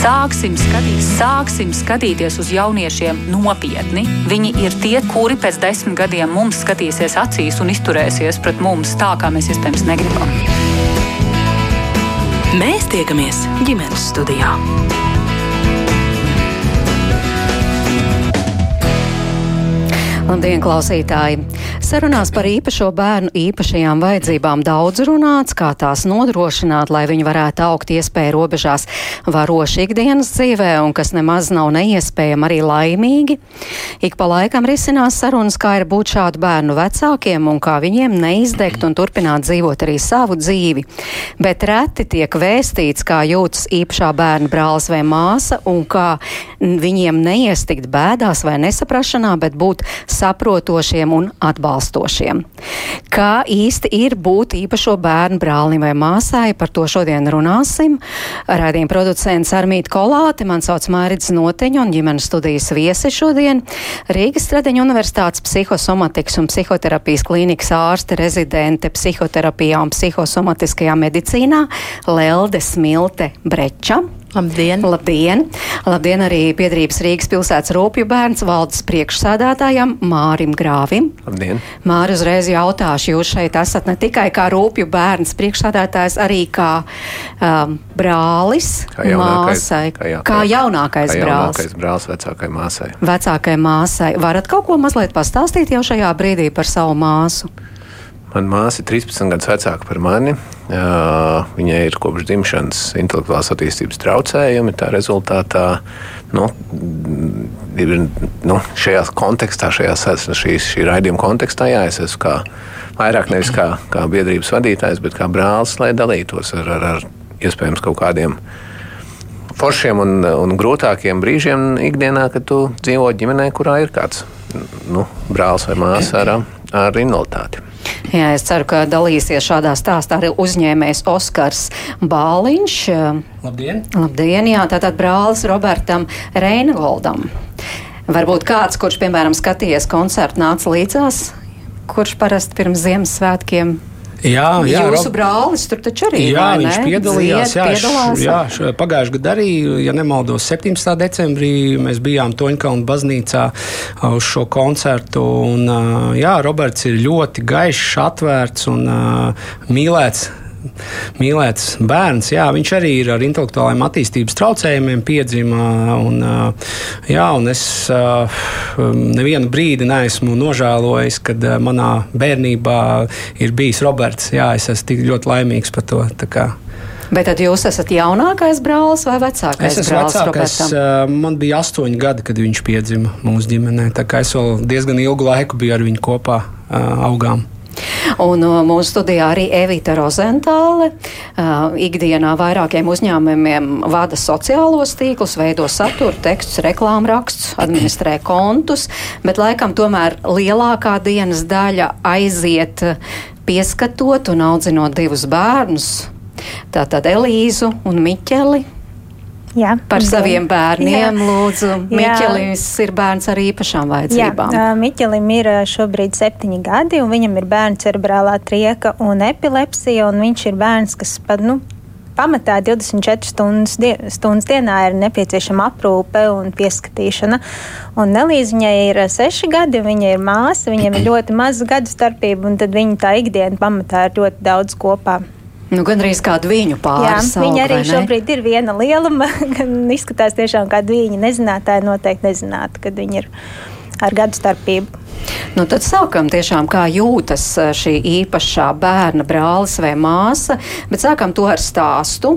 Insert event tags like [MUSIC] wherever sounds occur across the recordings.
Sāksim, skatīt, sāksim skatīties uz jauniešiem nopietni. Viņi ir tie, kuri pēc desmit gadiem mums skatīsies acīs un izturēsies pret mums tā, kā mēs iespējams negribam. Mēs tiekamies ģimenes studijā. Labdien, klausītāji! Sarunās par īpašo bērnu īpašajām vajadzībām daudz runāts, kā tās nodrošināt, lai viņi varētu augt iespēju robežās varoši ikdienas dzīvē un kas nemaz nav neiespējami arī laimīgi. Ik pa laikam risinās sarunas, kā ir būt šādu bērnu vecākiem un kā viņiem neizdegt un turpināt dzīvot arī savu dzīvi. Bet reti tiek vēstīts, kā jūtas īpašā bērna brālis vai māsa un kā viņiem neiestikt bēdās vai nesaprašanā, bet būt saprotošiem un atbalstošiem. Kā īsti ir būt īpašo bērnu brālim vai māsai, par to šodien runāsim. Rādījuma producents Armīta Kolāte, man sauc Mārits Noteņa un ģimenes studijas viesi šodien. Rīgas Stradeņa Universitātes psihosomatikas un psihoterapijas klīnikas ārste rezidente psihoterapijā un psihosomatiskajā medicīnā Lelde Smilte Breča. Labdien! Labdien! Labdien arī piedrības Rīgas pilsētas rūpju bērns valdes priekšsādātājam Mārim Grāvim. Labdien! Māri uzreiz jautāšu, jūs šeit esat ne tikai kā rūpju bērns priekšsādātājs, arī kā um, brālis Kā jaunākais- māsai. kā jā- kā jaunākais kā brālis. jaunākais brālis vecākai māsai. Vecākai māsai. Varat kaut ko mazliet pastāstīt jau šajā brīdī par savu māsu? Mana māsa ir 13 gadus vecāka par mani. Viņai ir kopš dzimšanas intelektuālās attīstības traucējumi. Tā rezultātā nu, ir, nu, šajā kontekstā, šajā, šīs, šī raidījuma kontekstā, jā, es esmu kā, vairāk nevis kā, kā biedrības vadītājs, bet kā brālis, lai dalītos ar, ar, ar iespējams kaut kādiem foršiem un, un grūtākiem brīžiem ikdienā, kad tu dzīvo ģimenē, kurā ir kāds nu, brālis vai māsa ar, ar invaliditāti. Jā, es ceru, ka dalīsies šādā stāstā arī uzņēmējs Oskars Bāliņš. Labdien! Labdien, jā, tātad brālis Robertam Reingoldam. Varbūt kāds, kurš, piemēram, skatījies koncertu, nāca līdzās, kurš parasti pirms Ziemassvētkiem. Jā, jā, Jūsu Rob- brālis tur taču arī Jā, vai ne? viņš piedalījās. Zied, Jā, piedalās. jā š, pagājušajā gadā arī, ja nemaldos, 17. decembrī mēs bijām Toņkalnu baznīcā uz šo koncertu. Un, jā, Roberts ir ļoti gaišs, atvērts un mīlēts. Mīlēts bērns, jā, viņš arī ir ar intelektuāliem attīstības traucējumiem piedzima. Un, jā, un es nevienu brīdi neesmu nožēlojis, kad manā bērnībā ir bijis Roberts. Jā, es esmu tik ļoti laimīgs par to. Bet tad jūs esat jaunākais brālis vai vecākais Es esmu brālis vecākais. Robertam? Man bija astoņi gadi, kad viņš piedzima mūsu ģimenē. Tā kā es vēl diezgan ilgu laiku biju ar viņu kopā, augām. Un uh, mūsu studijā arī Evita Rozentāle. Uh, ikdienā vairākiem uzņēmumiem vada sociālos tīklus, veido satura, tekstus, reklāmrakstus, administrē kontus, bet laikam tomēr lielākā dienas daļa aiziet uh, pieskatot un audzinot divus bērnus. Tātad Elīzu un Miķeli. Jā, Par saviem bērniem, Jā. lūdzu. Jā. Miķelis ir bērns ar īpašām Jā, vajadzībām. ā, Miķelim ir šobrīd septiņi gadi, un viņam ir bērns cerebrālā trieka un epilepsija. Un viņš ir bērns, kas pat, nu, pamatā 24 stundas, die, stundas dienā ir nepieciešama aprūpe un pieskatīšana. Un Nelīziņai ir ā, seši gadi, un viņa ir māsa, viņiem ir ļoti maza gadu starpība, un tad viņa tā ikdiena pamatā ir ļoti daudz kopā. Nu, gan arī kādu viņu Jā, pāris. viņa arī šobrīd ir viena lieluma, [LAUGHS] gan izskatās tiešām kā viņa nezinātāja, noteikti nezinātu, kad viņa ir ar gadu starpību. Nu, tad sākam tiešām, kā jūtas eh, šī īpašā bērna brālis vai māsa, bet sākam to ar stāstu.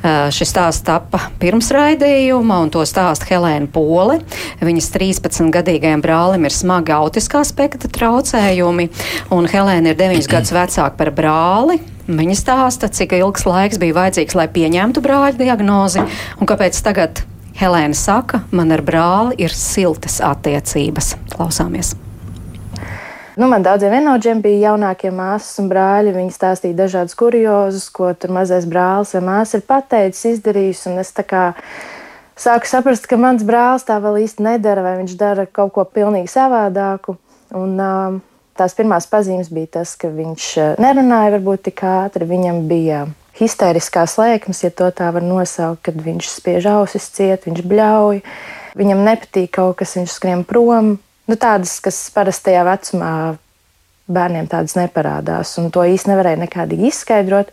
Eh, Šis stāsts tapa pirms raidījuma, un to stāsta Helēna Pole. Viņas 13-gadīgajam brālim ir smagi autiskā spektra traucējumi, un Helēna ir 9 gadus vecāka par brāli. Viņa stāsta, cik ilgs laiks bija vajadzīgs, lai pieņemtu brāļa diagnozi, un kāpēc tagad Helēna saka, man ar brāli ir siltas attiecības. Klausāmies! Nu, man daudziem vienaudžiem bija jaunākie māsas un brāļi. Viņi stāstīja dažādus kuriozus, ko tur mazais brālis vai māsa ir pateicis, izdarījis. Un es tā kā sāku saprast, ka mans brālis tā vēl īsti nedara, vai viņš dara kaut ko pilnīgi savādāku. Un, um, tās pirmās pazīmes bija tas, ka viņš uh, nerunāja varbūt tik ātri. Viņam bija histēriskās lēkmes, ja tā var nosaukt, kad viņš spiež ausis ciet, viņš bļauj, viņam nepatīk kaut kas, viņš skrien prom. Nu, tādas, kas parastajā vecumā bērniem tādas neparādās. Un to īsti nevarēja nekādīgi izskaidrot,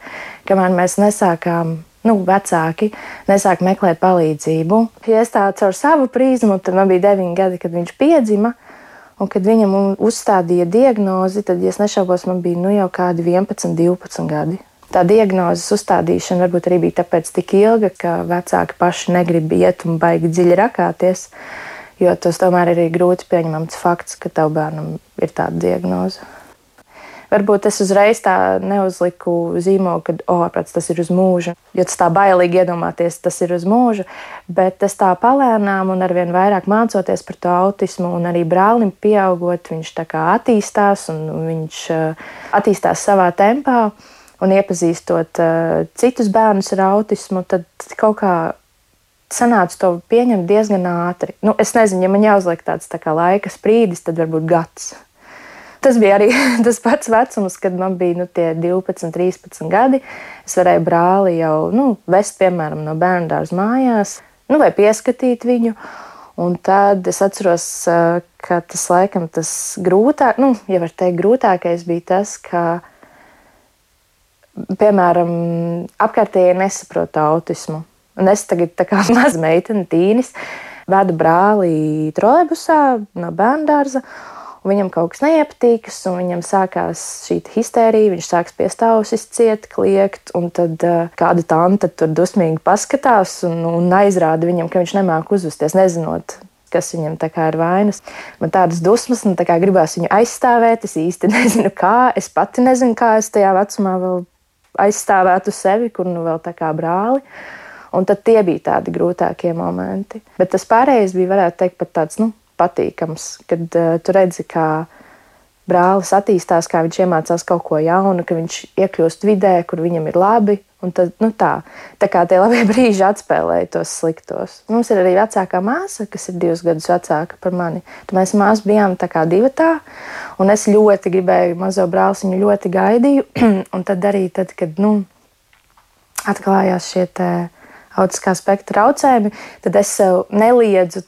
kamēr mēs nesākām. Nu, vecāki nesāk meklēt palīdzību. Ja es tā caur savu prizmu, tad man bija 9 gadi, kad viņš piedzima. Un, kad viņam uzstādīja diagnozi, tad, ja nešaubos, man bija nu, jau kādi 11, 12 gadi. Tā diagnozes uzstādīšana varbūt arī bija tāpēc tik ilga, ka vecāki paši negrib iet un baigi dziļi rakāties. Jo tas tomēr ir grūti pieņemams fakts, ka tev bērnam ir tāda diagnoze. Varbūt es uzreiz tā neuzliku zīmogu, ka oh, prats, tas ir uz mūžu. Jo tas tā bailīgi iedomāties, tas ir uz mūžu. Bet es tā palēnām un arvien vairāk mācoties par to autismu, un arī brālim pieaugot, viņš tā kā attīstās un viņš uh, attīstās savā tempā. Un iepazīstot uh, citus bērnus ar autismu, tad kaut kā sanāca to pieņemt diezgan ātri. Nu, es nezinu, ja man jāuzliek tāds tā kā laika sprīdis, tad varbūt gads. Tas bija arī [LAUGHS] tas pats vecums, kad man bija nu, 12, 13 gadi. Es varēju brāli jau nu, vest, piemēram, no bērnu dārza mājās, nu, vai pieskatīt viņu. Un tad es atceros, ka tas laikam tas grūtāk, nu, ja var teikt, grūtākais bija tas, ka, piemēram, apkārtējie nesaprot autismu. Un es tagad, kā [LAUGHS] maza meitene, tīnis, vedu brāli trolēbusā no bērnu dārza viņam kaut kas neiepatīkas, un viņam sākās šī histērija, viņš sāks piestāvusis ciet, kliegt, un tad uh, kāda tante tur dusmīgi paskatās un, un aizrāda viņam, ka viņš nemāk uzvesties, nezinot, kas viņam ir vainas. Man tādas dusmas, un tā kā gribās viņu aizstāvēt, es īsti [LAUGHS] nezinu, kā. Es pati nezinu, kā es tajā vecumā vēl aizstāvētu sevi, kur nu vēl tā kā brāli. Un tad tie bija tādi grūtākie momenti. Bet tas pārējais bija, varētu teikt, pat tāds nu, patīkams, kad uh, tu redzi, kā brālis attīstās, kā viņš iemācās kaut ko jaunu, ka viņš iekļūst vidē, kur viņam ir labi. Tad, nu tā, tā kā tie labie [LAUGHS] brīži atspēlēja tos sliktos. Mums ir arī vecākā māsa, kas ir divus gadus vecāka par mani. Tad mēs māsas bijām tā kā divi tā, un es ļoti gribēju mazo brāli, viņu ļoti gaidīju. [CLEARS THROAT] un tad arī, tad, kad nu, atklājās šie autiskā spektra traucējumi, tad es sev neliedzu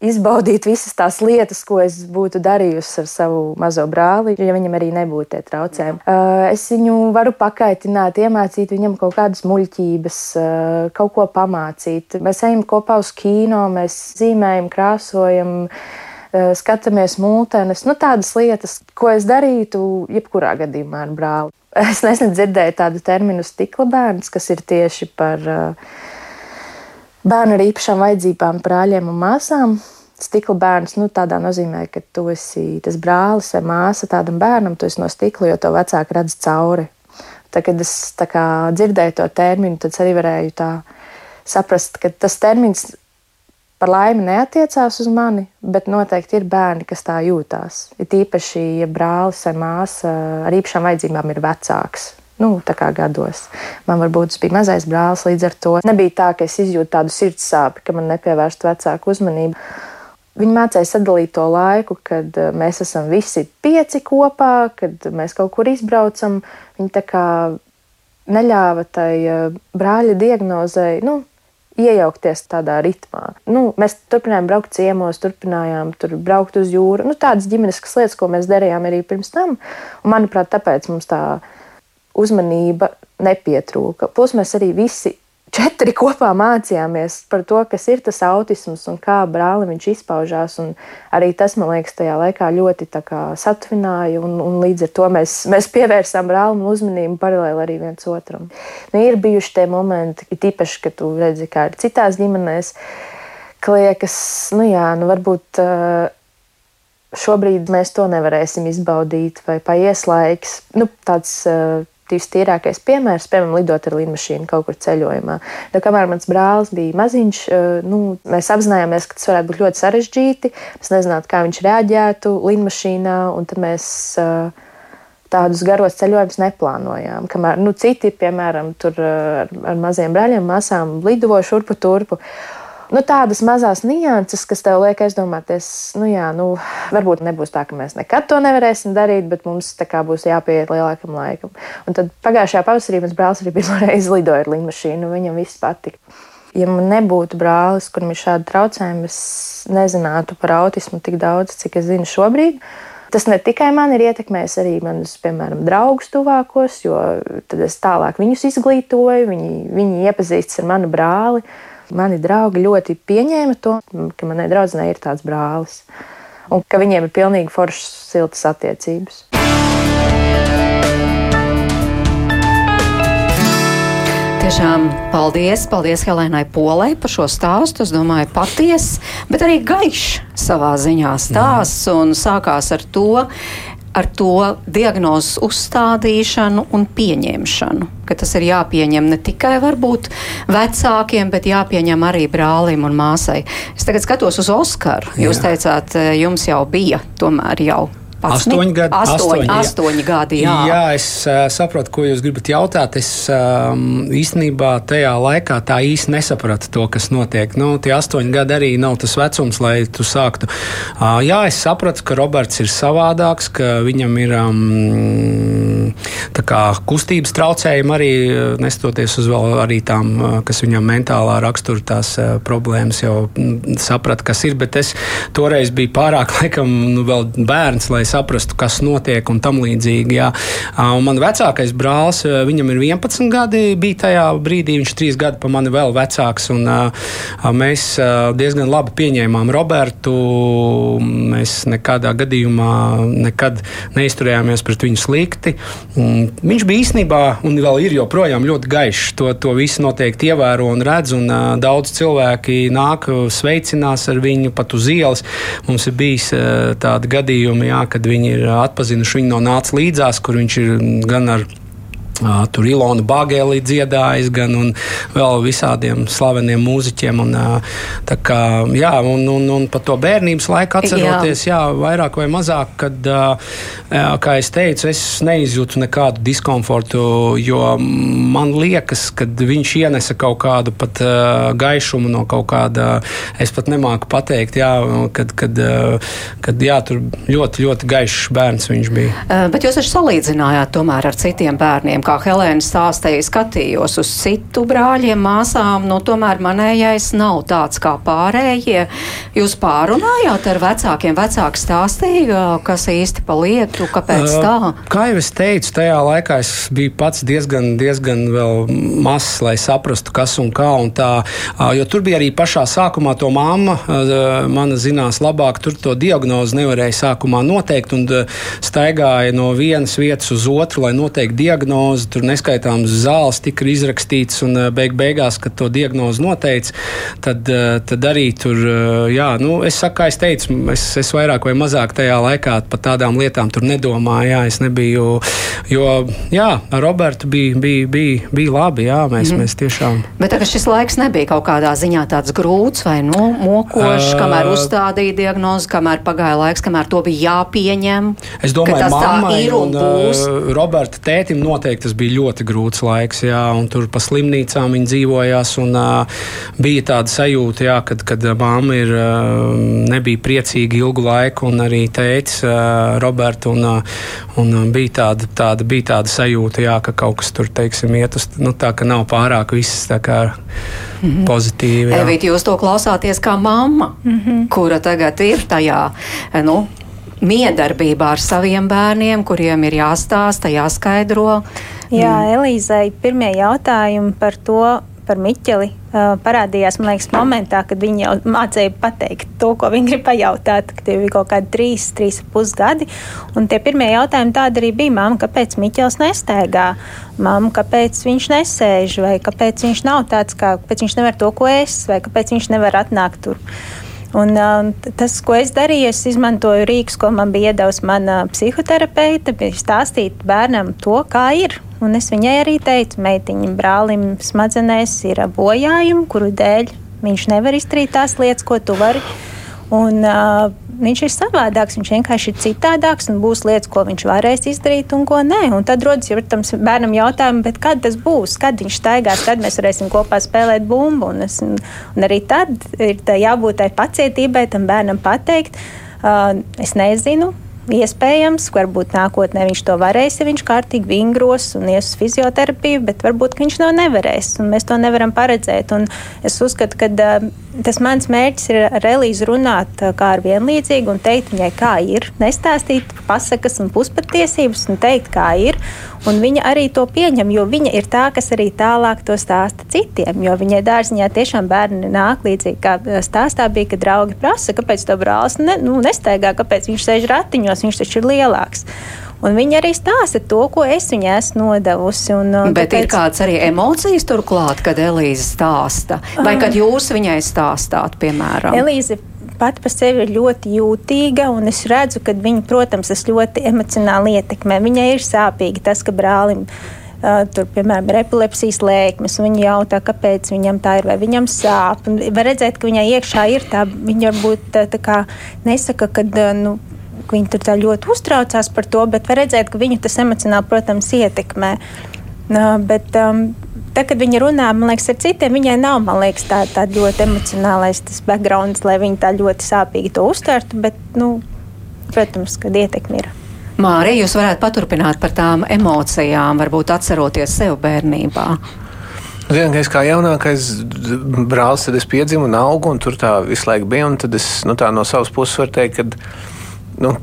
izbaudīt visas tās lietas, ko es būtu darījusi ar savu mazo brāli, ja viņam arī nebūtu tie traucējumi. Es viņu varu pakaitināt, iemācīt viņam kaut kādas muļķības, kaut ko pamācīt. Mēs ejam kopā uz kino, mēs zīmējam, krāsojam skatāmies mūtenes, nu, tādas lietas, ko es darītu jebkurā gadījumā ar brāli. Es nesen dzirdēju tādu terminu stikla bērns, kas ir tieši par uh, bērnu ar īpašām vajadzībām, brāļiem un māsām. Stikla bērns nu, tādā nozīmē, ka tu esi tas brālis vai māsa tādam bērnam, tu esi no stikla, jo to vecāki redz cauri. Tad, kad es kā, dzirdēju to terminu, tad arī varēju saprast, ka tas termins par laimi neatiecās uz mani, bet noteikti ir bērni, kas tā jūtās. Ir īpaši, ja brālis vai māsa ar īpašām vajadzībām ir vecāks nu, gados. Man varbūt tas bija mazais brālis, līdz ar to nebija tā, ka es izjūtu tādu sirds sāpju, ka man nepievērst vecāku uzmanību. Viņi mācīja sadalīt to laiku, kad eh, mēs esam visi pieci kopā, kad mēs kaut kur izbraucam. Viņi tā kā neļāva tai eh, brāļa diagnozei. Nu, Iejaukties tādā ritmā. Nu, mēs turpinājām braukt ciemos, turpinājām tur braukt uz jūru. Nu, tādas ģimenes lietas, ko mēs darījām arī pirms tam. Un, manuprāt, tāpēc mums tā ir uzmanība nepietrūka. Plus mēs arī visi četri kopā mācījāmies par to, kas ir tas autisms un kā brālim viņš izpaužās. Arī tas, man liekas, tajā laikā ļoti satvināja. Un, un līdz ar to mēs, mēs pievērsām brālim uzmanību paralēli arī viens otram. Nu, ir bijuši tie momenti, īpaši, kad tu redzi, kā ir citās ģimenēs, ka liekas, nu jā, nu varbūt. Šobrīd mēs to nevarēsim izbaudīt, vai paies laiks. Nu, tāds uh, vistīrākais piemērs, piemēram, lidot ar lidmašīnu kaut kur ceļojumā. Nu, kamēr mans brālis bija maziņš, eh, nu, mēs apzinājāmies, ka tas varētu būt ļoti sarežģīti. Mēs nezinājām, kā viņš reaģētu lidmašīnā, un tad mēs eh, tādus garos ceļojumus neplānojām. Kamēr nu, citi, piemēram, tur eh, ar, ar maziem brāļiem, māsām lido šurpu turpu. Nu, tādas mazas nianses, kas tev liek aizdomāties, nu, jā, nu, varbūt nebūs tā, ka mēs nekad to nevarēsim darīt, bet mums būs jāpieiet lielākam laikam. Un tad pagājušajā pavasarī mans brālis arī pirmo reizi lidoja ar lidmašīnu, viņam viss patika. Ja man nebūtu brālis, kuram ir šādi traucējumi, es nezinātu par autismu tik daudz, cik es zinu šobrīd. Tas ne tikai man ir ietekmējis arī manus, piemēram, draugus tuvākos, jo tad es tālāk viņus izglītoju, viņi, viņi iepazīstas ar manu brāli. Mani draugi ļoti pieņēma to, ka manai draudzenei ir tāds brālis un ka viņiem ir pilnīgi foršas, siltas attiecības. Tiešām paldies, paldies Helēnai Polai par šo stāstu. Es domāju, patiesa, bet arī gaišs savā ziņā stāsts. Un sākās ar to, ar to diagnozes uzstādīšanu un pieņemšanu. Ka tas ir jāpieņem ne tikai varbūt vecākiem, bet jāpieņem arī brālim un māsai. Es tagad skatos uz Oskaru. Jūs Jā. teicāt, eh, jums jau bija tomēr jau Astoņi gadi. Astoņi, astoņi, astoņi gadi, jā. jā, es uh, saprotu, ko jūs gribat jautāt. Es um, īstenībā tajā laikā tā īsti nesapratu to, kas notiek. Nu, tie astoņi gadi arī nav tas vecums, lai tu sāktu. Uh, jā, es sapratu, ka Roberts ir savādāks, ka viņam ir um, kā, kustības traucējumi arī nestoties uz vēl arī tām, kas viņam mentālā rakstura tās uh, problēmas, jau sapratu, kas ir. Bet es toreiz biju pārāk, [LAUGHS] laikam, nu, vēl bērns, lai saprastu, kas notiek un tam līdzīgi. Jā. Un man vecākais brālis, viņam ir 11 gadi, bija tajā brīdī, viņš ir 3 gadi pa mani vēl vecāks. Un, mēs diezgan labi pieņēmām Robertu. Mēs nekādā gadījumā nekad neizturējāmies pret viņu slikti. Viņš bija īstenībā un vēl ir joprojām ļoti gaišs. To, to visu noteikti ievēro un redz. Un, daudz cilvēki nāk, sveicinās ar viņu pat uz ielas. Mums ir bijis tādi gadījumi, jā, kad viņi ir atpazinuši viņu no nāca līdzās, kur viņš ir gan ar Tur Ilona Bagēlī dziedājis, gan vēl visādiem slaveniem mūziķiem. Un, kā, jā, un, un, un par to bērnības laiku atceroties, jā. jā, vairāk vai mazāk, kad, kā es teicu, es neizjūtu nekādu diskomfortu, jo man liekas, ka viņš ienesa kaut kādu pat gaišumu no kaut kāda, es pat nemāku pateikt, jā, kad, kad, kad jā, tur ļoti, ļoti gaišs bērns viņš bija. Bet jūs esat salīdzinājāt tomēr ar citiem bērniem kā Helēna stāstīja, skatījos uz citu brāļiem, māsām, nu tomēr manējais nav tāds kā pārējie. Jūs pārunājāt ar vecākiem, vecāki stāstīja, kas īsti pa lietu, kāpēc tā? Uh, kā jau es teicu, tajā laikā es biju pats diezgan, diezgan vēl mazs, lai saprastu, kas un kā un tā, uh, jo tur bija arī pašā sākumā to mamma, uh, mana zinās labāk, tur to diagnozi nevarēja sākumā noteikt un staigāja no vienas vietas uz otru, lai noteikti diagnozi diagnozi, tur neskaitāmas zāles tika izrakstīts, un eh, beig beigās, kad to diagnozi noteica, tad, eh, tad arī tur, eh, jā, nu, es saku, kā es teicu, es, es vairāk vai mazāk tajā laikā par tādām lietām tur nedomāju, jā, es nebiju, jo, jā, ar Robertu bija, bija, bija, bija labi, jā, mēs, mm. mēs tiešām. Bet tagad šis laiks nebija kaut kādā ziņā tāds grūts vai nu, mokošs, kamēr uzstādīja diagnozi, kamēr pagāja laiks, kamēr to bija jāpieņem. Es domāju, ka mammai un, un uh, Roberta tētim noteikti tas bija ļoti grūts laiks, jā, un tur pa slimnīcām viņi dzīvojās. Un, uh, bija tāda sajūta, jā, kad, kad mamma ir, uh, nebija priecīga ilgu laiku, un arī tētis uh, Roberts. Un, uh, un bija, tāda, tāda, bija tāda sajūta, jā, ka kaut kas tur teiksim, iet uz nu, tā, ka nav pārāk viss tā kā mm -hmm. pozitīvi. Evīt, jūs to klausāties kā mamma, mm -hmm. kura tagad ir tajā. Nu, miedarbībā ar saviem bērniem, kuriem ir jāstāsta, jāskaidro. Jā, mm. Elīzai, pirmie jautājumi par to, par Miķeli uh, parādījās, man liekas, momentā, kad viņi jau mācīja pateikt to, ko viņi grib pajautāt, kad tie bija kaut kādi trīs, trīs pus gadi. Un tie pirmie jautājumi tādi arī bija, māma, kāpēc Miķels nestaigā, māma, kāpēc viņš nesēž, vai kāpēc viņš nav tāds, kā, kāpēc viņš nevar to, ko es, vai kāpēc viņš nevar atnākt tur. Un, uh, tas, ko es darīju, es izmantoju rīkus, ko man bija iedavusi mana psihoterapeite, bija stāstīt bērnam to, kā ir. Un es viņai arī teicu, meitiņam, brālim, smadzenēs ir bojājumi, kuru dēļ viņš nevar izdarīt tās lietas, ko tu vari. Un, uh, viņš ir savādāks, viņš vienkārši ir citādāks un būs lietas, ko viņš varēs izdarīt un ko nē. Un tad rodas, ja protams, bērnam jautājumi, kad tas būs, kad viņš staigās, kad mēs varēsim kopā spēlēt bumbu. Un, es, un arī tad ir jābūt tai pacietībai tam bērnam pateikt, uh, es nezinu Iespējams, varbūt nākotnē viņš to varēs, ja viņš kārtīgi vingros un ies uz fizioterapiju, bet varbūt viņš to nevarēs. Mēs to nevaram paredzēt. Un es uzskatu, ka tas mans mērķis ir ar Elīzu runāt kā ar vienlīdzīgu un teikt viņai, kā ir. Nestāstīt pasakas un puspatiesības un teikt, kā ir. Un viņa arī to pieņem, jo viņa ir tā, kas arī tālāk to stāsta citiem. Jo viņai dārziņā tiešām bērni nāk līdzīgi, kā stāstā bija, ka draugi prasa, kāpēc to brālis ne, nu, nestaigā, kāpēc viņš sēž ratiņos, viņš taču ir lielāks. Un viņa arī stāsta to, ko es viņai esmu nodevusi. Un, un Bet tāpēc... ir kāds arī emocijas turklāt, kad Elīze stāsta, vai kad jūs viņai stāstāt, piemēram? Elīze pati par sevi ir ļoti jūtīga, un es redzu, ka viņa, protams, tas ļoti emocionāli ietekmē. Viņai ir sāpīgi tas, ka brālim. Uh, tur, piemēram, ir epilepsijas lēkmes. Viņa jautā, kāpēc viņam tā ir, vai viņam sāp. Un var redzēt, ka viņai iekšā ir tā, viņa varbūt tā, tā kā nesaka, ka nu, viņa tur tā ļoti uztraucās par to, bet var redzēt, ka viņu tas emocionāli, protams, ietekmē. Bet, um, Tad, kad viņa runā liekas, ar citiem, viņai nav liekas, tā, tā ļoti emocionālais background, lai viņa tā ļoti sāpīgi to uztvertu. Bet, nu, protams, ka ietekme ir. Mārija, jūs varētu paturpināt par tām emocijām, varbūt atceroties sev bērnībā. Zinu, ka es kā jaunākais brālis, tad es piedzimu un augu, un tur tā visu laiku bija. Tad es nu, no savas puses varu teikt, ka nu,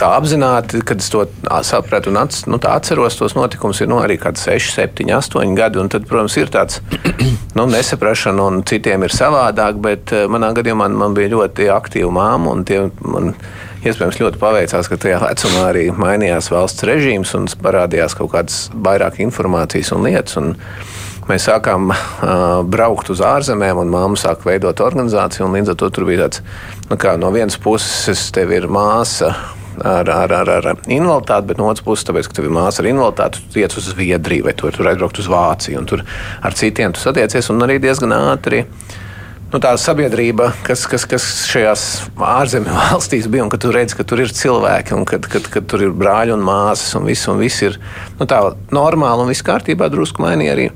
tā apzināti, kad es to sapratu un ats, nu, atceros tos notikumus, ir nu, arī kaut kādi 6, 7, 8 gadi. Tad, protams, ir tāds [CLEARS THROAT] nu, nesaprašana, un citiem ir savādāk, bet manā gadījumā man, man bija ļoti aktīva māma. Man, iespējams, ļoti paveicās, ka tajā vecumā arī mainījās valsts režīms un parādījās kaut kādas vairāk informācijas un lietas. Un mēs sākām uh, braukt uz ārzemēm, un māma sāka veidot organizāciju. Līdz ar to tur bija tāds, nu, kā no vienas puses, tev ir māsa. Ar, ar, ar, ar invaliditāti, bet no otras puses, tāpēc, ka tev ir māsa ar invaliditāti, tu iet uz Zviedriju vai tu tur aizbraukt uz Vāciju, tur ar citiem tu satiecies, un arī diezgan ātri nu, tā sabiedrība, kas, kas, kas šajās ārzemju [LAUGHS] valstīs bija, un ka tu redzi, ka tur ir cilvēki, un kad, kad, kad tur ir brāļi un māsas, un viss, un viss ir nu, tā normāli un viss kārtībā, drusku mainīja arī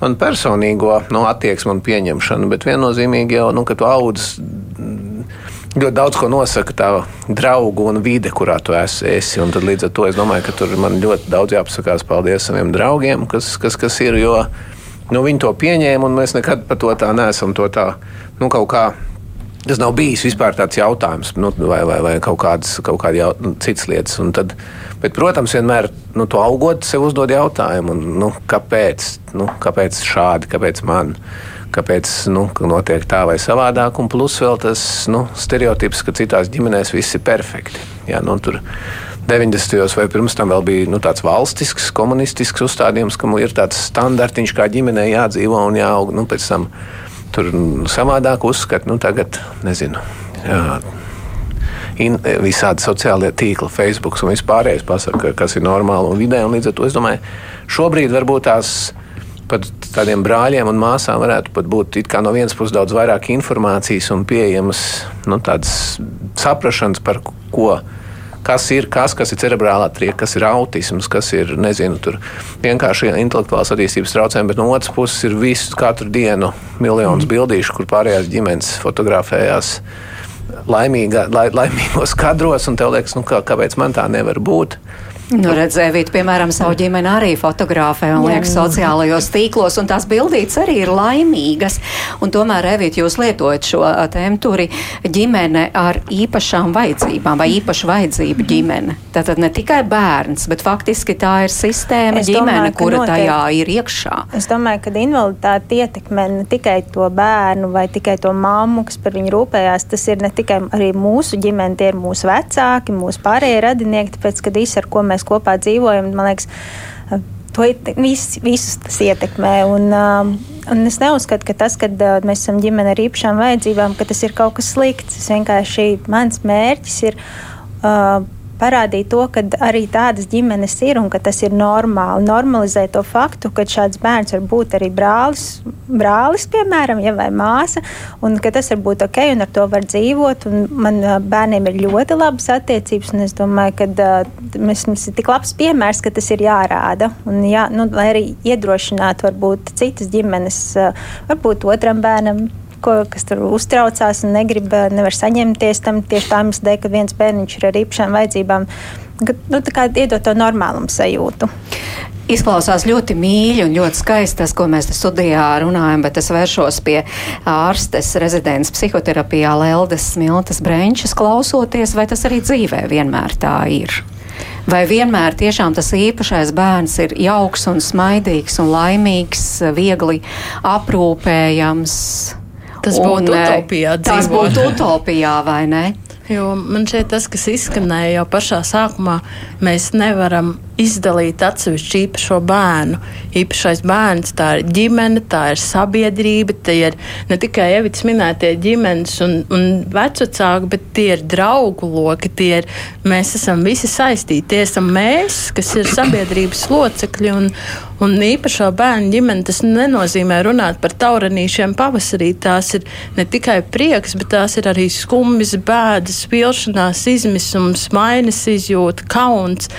man personīgo nu, attieksmi un pieņemšanu, bet viennozīmīgi jau, nu, ka tu audz. Ļoti daudz ko nosaka tā draugu un vide, kurā tu esi. esi līdz ar to es domāju, ka tur man ļoti daudz jāpasakās paldies saviem draugiem, kas, kas, kas ir. Jo nu, viņi to pieņēma, un mēs nekad par to tā neesam to tā, nu, kaut kā. Tas nav bijis vispār tāds jautājums, nu, vai, vai, vai kaut kādas kaut kāda jau, nu, citas lietas. Tad, bet, protams, vienmēr nu, to augot, sev uzdod jautājumu, nu, kāpēc, nu, kāpēc šādi, kāpēc man kāpēc nu, notiek tā vai savādāk. Un plus vēl tas nu, stereotips, ka citās ģimenēs viss ir perfekti. Jā, nu, tur 90. vai pirms tam vēl bija nu, tāds valstisks, komunistisks uzstādījums, ka ir tāds standartiņš, kā ģimenei jādzīvo un jāaug. Nu, pēc tam tur savādāk uzskata, nu, tagad nezinu. Jā, in, visādi sociālie tīkli, Facebook un vispārējais pasaka, kas ir normāli un vidē. Un līdz ar to es domāju, šobrīd varbūt tās pat tādiem brāļiem un māsām varētu būt no vienas puses daudz vairāk informācijas un pieejamas nu, saprašanas par ko. Kas ir kas, kas ir cerebrālā trieka, kas ir autisms, kas ir nezinu, vienkārši intelektuālās attīstības traucējumi, bet no otras puses ir visu katru dienu miljonus mm. bildīšu, kur pārējās ģimenes fotografējās laimīgā, la, laimīgos [LAUGHS] kadros, un tev liekas, nu, kā, kāpēc man tā nevar būt. Nu, redzēvīt, piemēram, savu ģimeni arī fotografē un liekas sociālajos tīklos, un tās bildītes arī ir laimīgas. Un tomēr, Evīt, jūs lietojat šo tēmturi ģimene ar īpašām vajadzībām vai īpašu vajadzību ģimene. Tātad ne tikai bērns, bet faktiski tā ir sistēma es ģimene, domāju, kura notiek, tajā ir iekšā. Es domāju, ka invaliditāte ietekmē ne tikai to bērnu vai tikai to mammu, kas par viņu rūpējās. Tas ir ne tikai arī mūsu ģimene, tie ir mūsu vecāki, mūsu pārējie radinieki, tāpēc, ka visi, ar ko mēs mēs kopā dzīvojam. Man liekas, to vis, visus tas ietekmē. Un, un es neuzskatu, ka tas, ka mēs esam ģimene ar īpašām vajadzībām, ka tas ir kaut kas slikts. Es vienkārši mans mērķis ir. Uh, parādīt to, ka arī tādas ģimenes ir un ka tas ir normāli. Normalizēt to faktu, ka šāds bērns var būt arī brālis, brālis piemēram, ja, vai māsa, un ka tas var būt ok, un ar to var dzīvot. Man bērniem ir ļoti labas attiecības, un es domāju, ka mēs, mums ir tik labs piemērs, ka tas ir jārāda. Un, jā, nu, lai arī iedrošinātu varbūt citas ģimenes, varbūt otram bērnam ko, kas tur uztraucās un negrib, eh, nevar saņemties tam tieši tā iemesla dēļ, ka viens bērniņš ir ar īpašām vajadzībām. Nu, tā kā iedot to normālumu sajūtu. Izklausās ļoti mīļi un ļoti skaisti tas, ko mēs studijā runājam, bet es vēršos pie ārstes rezidents psihoterapijā Leldes Smiltas Brenčas klausoties, vai tas arī dzīvē vienmēr tā ir? Vai vienmēr tiešām tas īpašais bērns ir jauks un smaidīgs un laimīgs, viegli aprūpējams? Tas būtu un, utopijā. Tas dzīvot. būtu utopijā, vai ne? Jo man šeit tas, kas izskanēja jau pašā sākumā, mēs nevaram izdalīt atsevišķu īpašo bērnu. Īpašais bērns tā ir ģimene, tā ir sabiedrība, tie ir ne tikai Evits minētie ģimenes un, un vecāki, bet tie ir draugu loki. Ir, mēs esam visi saistīti. Tie esam mēs, kas ir sabiedrības locekļi. Un, un īpašā bērnu ģimene tas nenozīmē runāt par taurenīšiem pavasarī. Tās ir ne tikai prieks, bet tās ir arī skumjas, bēdas, vilšanās, izmisums, mainas izjūta, kauns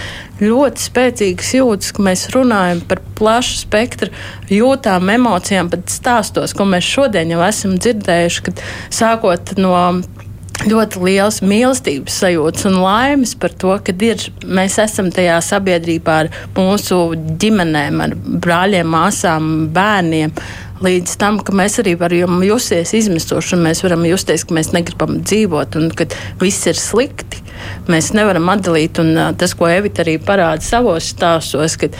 ļoti spēcīgas jūtas, ka mēs runājam par plašu spektru jūtām, emocijām, pat stāstos, ko mēs šodien jau esam dzirdējuši, kad sākot no ļoti liels mīlestības sajūtas un laimes par to, ka ir, mēs esam tajā sabiedrībā ar mūsu ģimenēm, ar brāļiem, māsām, bērniem. Līdz tam, ka mēs arī varam justies izmisoši, un mēs varam justies, ka mēs negribam dzīvot, un ka viss ir slikti. Mēs nevaram atdalīt, un tas, ko Evita arī parāda savos stāstos, ka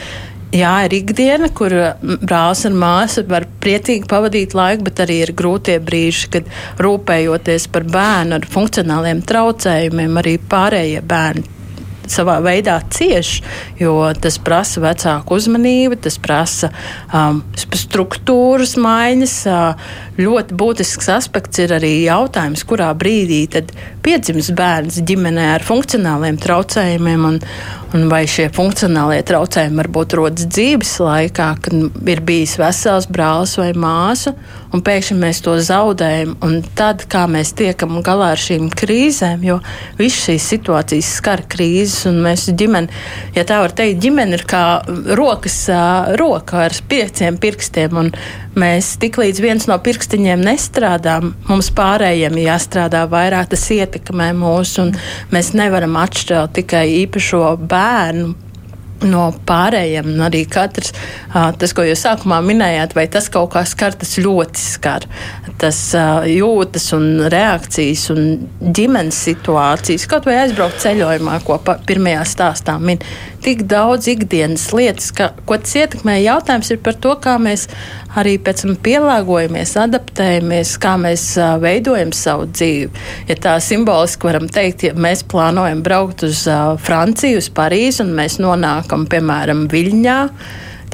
Jā, ir ikdiena, kur brālis un māsa var priecīgi pavadīt laiku, bet arī ir grūtie brīži, kad rūpējoties par bērnu ar funkcionāliem traucējumiem, arī pārējie bērni savā veidā cieš, jo tas prasa vecāku uzmanību, tas prasa um, struktūras maiņas. Uh, ļoti būtisks aspekts ir arī jautājums, kurā brīdī tad piedzims bērns ģimenē ar funkcionāliem traucējumiem, un, un vai šie funkcionālie traucējumi varbūt rodas dzīves laikā, kad ir bijis vesels brālis vai māsa, un pēkšņi mēs to zaudējam. Tad, kā mēs tiekam galā ar šīm krīzēm, jo visas šīs situācijas skar krīzes, un mēs ģimeni, ja tā var teikt, ģimene ir kā rokas roka ar pieciem pirkstiem, un mēs tik līdz viens no pirkstiņiem nestrādā, mums pārējiem jāstrādā vairāk, tas ietekmē mūs, un mēs nevaram atšķelt tikai īpašo bērnu no pārējiem. Arī katrs, tas, ko jūs sākumā minējāt, vai tas kaut kā skar, tas ļoti skar. Tas jūtas un reakcijas un ģimenes situācijas, kaut vai aizbraukt ceļojumā, ko pirmajā stāstā min. Tik daudz ikdienas lietas, ka, ko tas ietekmē. Jautājums ir par to, kā mēs arī pēc tam pielāgojamies, adaptējamies, kā mēs uh, veidojam savu dzīvi. Ja tā simboliski varam teikt, ja mēs plānojam braukt uz uh, Franciju, uz Parīzi un mēs nonākam piemēram, Viļņā,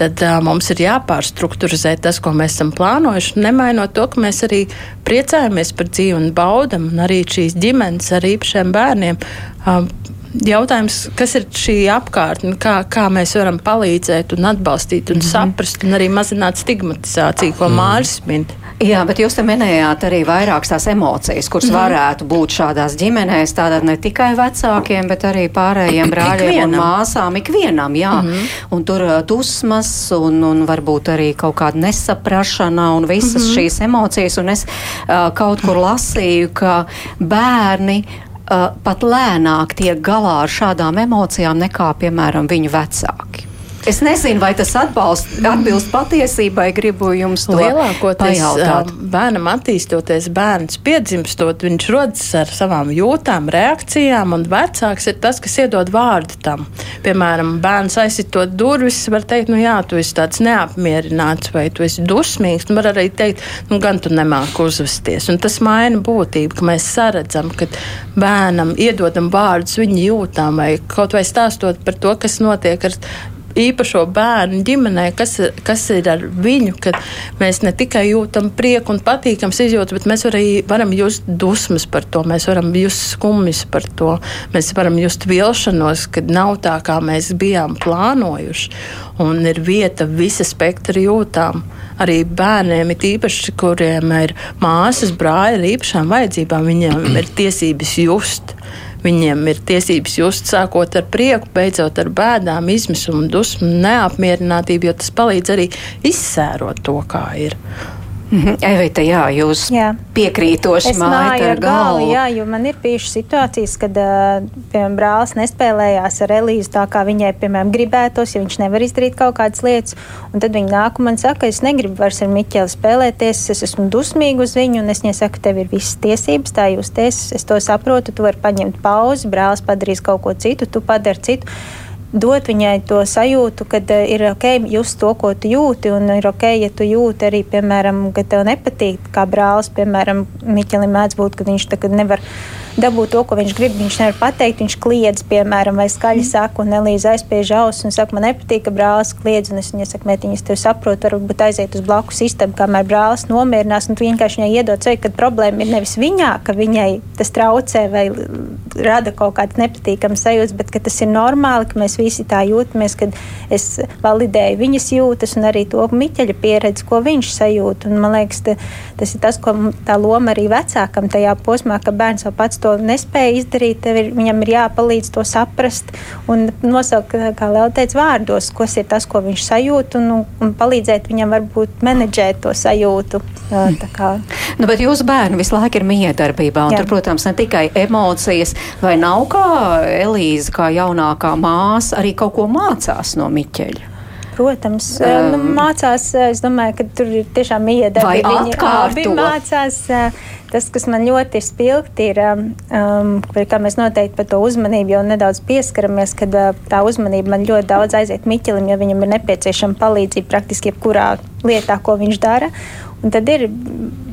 tad uh, mums ir jāpārstruktūrizē tas, ko mēs esam plānojuši, nemainot to, ka mēs arī priecājamies par dzīvi un baudam, un arī šīs ģimenes ar īpašiem bērniem. Uh, jautājums, kas ir šī apkārtne, kā, kā mēs varam palīdzēt un atbalstīt un mm -hmm. saprast, un arī mazināt stigmatizāciju, ko mm. Mārcis min. Jā, bet jūs te minējāt arī vairākas tās emocijas, kuras mm. varētu būt šādās ģimenēs, tātad ne tikai vecākiem, bet arī pārējiem brāļiem un māsām, ikvienam, jā. Mm -hmm. Un tur dusmas un, un varbūt arī kaut kāda nesaprašana un visas mm -hmm. šīs emocijas, un es uh, kaut kur lasīju, ka bērni pat lēnāk tiek galā ar šādām emocijām nekā, piemēram, viņu vecāki. Es nezinu, vai tas atbalst, atbilst patiesībai. Gribu jums to lielākoties pajautāt. bērnam attīstoties, bērns piedzimstot, viņš rodas ar savām jūtām, reakcijām, un vecāks ir tas, kas iedod vārdu tam. Piemēram, bērns aizsitot durvis, var teikt, nu jā, tu esi tāds neapmierināts vai tu esi dusmīgs. Var arī teikt, nu gan tu nemāki uzvesties. Un tas maina būtību, ka mēs saredzam, ka bērnam iedodam vārdus viņa jūtām vai kaut vai stāstot par to, kas notiek ar īpašo bērnu ģimenē, kas, kas ir ar viņu, kad mēs ne tikai jūtam prieku un patīkams izjūtas, bet mēs arī varam just dusmas par to, mēs varam just skumjas par to, mēs varam just vilšanos, kad nav tā, kā mēs bijām plānojuši. Un ir vieta visa spektra jūtām. Arī bērniem, ir īpaši, kuriem ir māsas, brāļi ar īpašām vajadzībām, viņiem ir tiesības just. Viņiem ir tiesības just sākot ar prieku, beidzot ar bēdām, izmisumu, dusmu, neapmierinātību, jo tas palīdz arī izsērot to, kā ir. Mhm. Evita, jā, jūs jā. piekrītoši mājat ar galvu. Jā, jo man ir bijušas situācijas, kad, piemēram, brālis nespēlējās ar Elīzu tā, kā viņai, piemēram, gribētos, ja viņš nevar izdarīt kaut kādas lietas. Un tad viņa nāk un man saka, es negribu vairs ar Miķeli spēlēties, es esmu dusmīga uz viņu, un es viņai saku, tev ir visas tiesības, tā jūs ties, es to saprotu, tu vari paņemt pauzi, brālis padarīs kaut ko citu, tu padari citu dot viņai to sajūtu, ka uh, ir ok just to, ko tu jūti, un ir ok, ja tu jūti arī, piemēram, ka tev nepatīk, kā brālis, piemēram, Miķelim mēdz būt, ka viņš tagad nevar dabūt to, ko viņš grib. Viņš nevar pateikt, viņš kliedz, piemēram, vai skaļi saka, un Elīze aizspiež ausis un saka, man nepatīk, ka brālis kliedz, un es viņai saku, mētiņas, tev saprotu, varbūt aiziet uz blakus istabu, kamēr brālis nomierinās, un tu vienkārši viņai iedod ceļu, ka problēma ir nevis viņā, ka viņai tas traucē vai rada kaut kādas nepatīkamas sajūtas, bet ka tas ir normāli, ka mēs visi tā jūtamies, kad es validēju viņas jūtas un arī to Miķeļa pieredzi, ko viņš sajūt. Un, man liekas, ta, tas ir tas, ko tā loma arī vecākam tajā posmā, ka bērns jau pats to nespēja izdarīt, ir, viņam ir jāpalīdz to saprast un nosaukt, kā Leo teica, vārdos, kas ir tas, ko viņš sajūt, un, un palīdzēt viņam varbūt menedžēt to sajūtu. [LAUGHS] Nu, bet jūsu bērni visu laiku ir miedarbībā, un Jā. tur, protams, ne tikai emocijas, vai nav kā Elīze, kā jaunākā māsa, arī kaut ko mācās no Miķeļa. Protams, um, nu, mācās. Es domāju, ka tur ir tiešām iedarbība. Viņi abi mācās. Tas, kas man ļoti spilgti, ir, um, kā mēs noteikti par to uzmanību jau nedaudz pieskaramies, kad uh, tā uzmanība man ļoti daudz aiziet Miķelim, jo viņam ir nepieciešama palīdzība praktiski jebkurā lietā, ko viņš dara. Un tad ir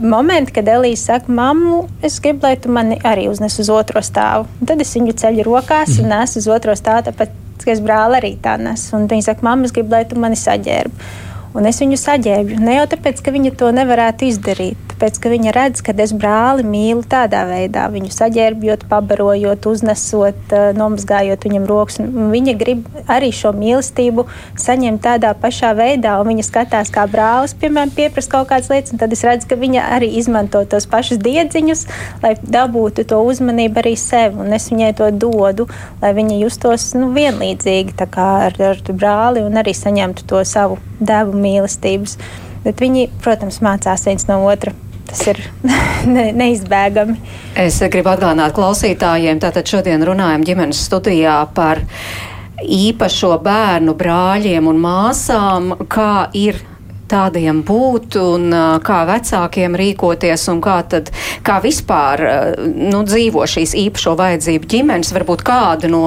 momenti, kad Elīze saka, mammu, es gribu, lai tu mani arī uznes uz otro stāvu. Un tad es viņu ceļu rokās un nesu uz otro stāvu, tāpat, es brāli arī tā nesu. Un viņa saka, mamma, es gribu, lai tu mani saģērbi. Un es viņu saģērbju. Ne jau tāpēc, ka viņa to nevarētu izdarīt, tāpēc, ka viņa redz, ka es brāli mīlu tādā veidā, viņu saģērbjot, pabarojot, uznesot, eh, nomazgājot viņam rokas. Viņa grib arī šo mīlestību saņemt tādā pašā veidā, un viņa skatās, kā brālis, piemēram, pieprasa kaut kādas lietas, un tad es redzu, ka viņa arī izmanto tos pašus diedziņus, lai dabūtu to uzmanību arī sev, un es viņai to dodu, lai viņa justos nu, vienlīdzīgi ar, ar brāli un arī saņemtu to savu devumu mīlestības. Bet viņi, protams, mācās viens no otra. Tas ir [LAUGHS] ne, neizbēgami. Es gribu atgādināt klausītājiem, tātad šodien runājam ģimenes studijā par īpašo bērnu brāļiem un māsām, kā ir tādiem būt un kā vecākiem rīkoties un kā, tad, kā vispār nu, dzīvo šīs īpašo vajadzību ģimenes. Varbūt kāda no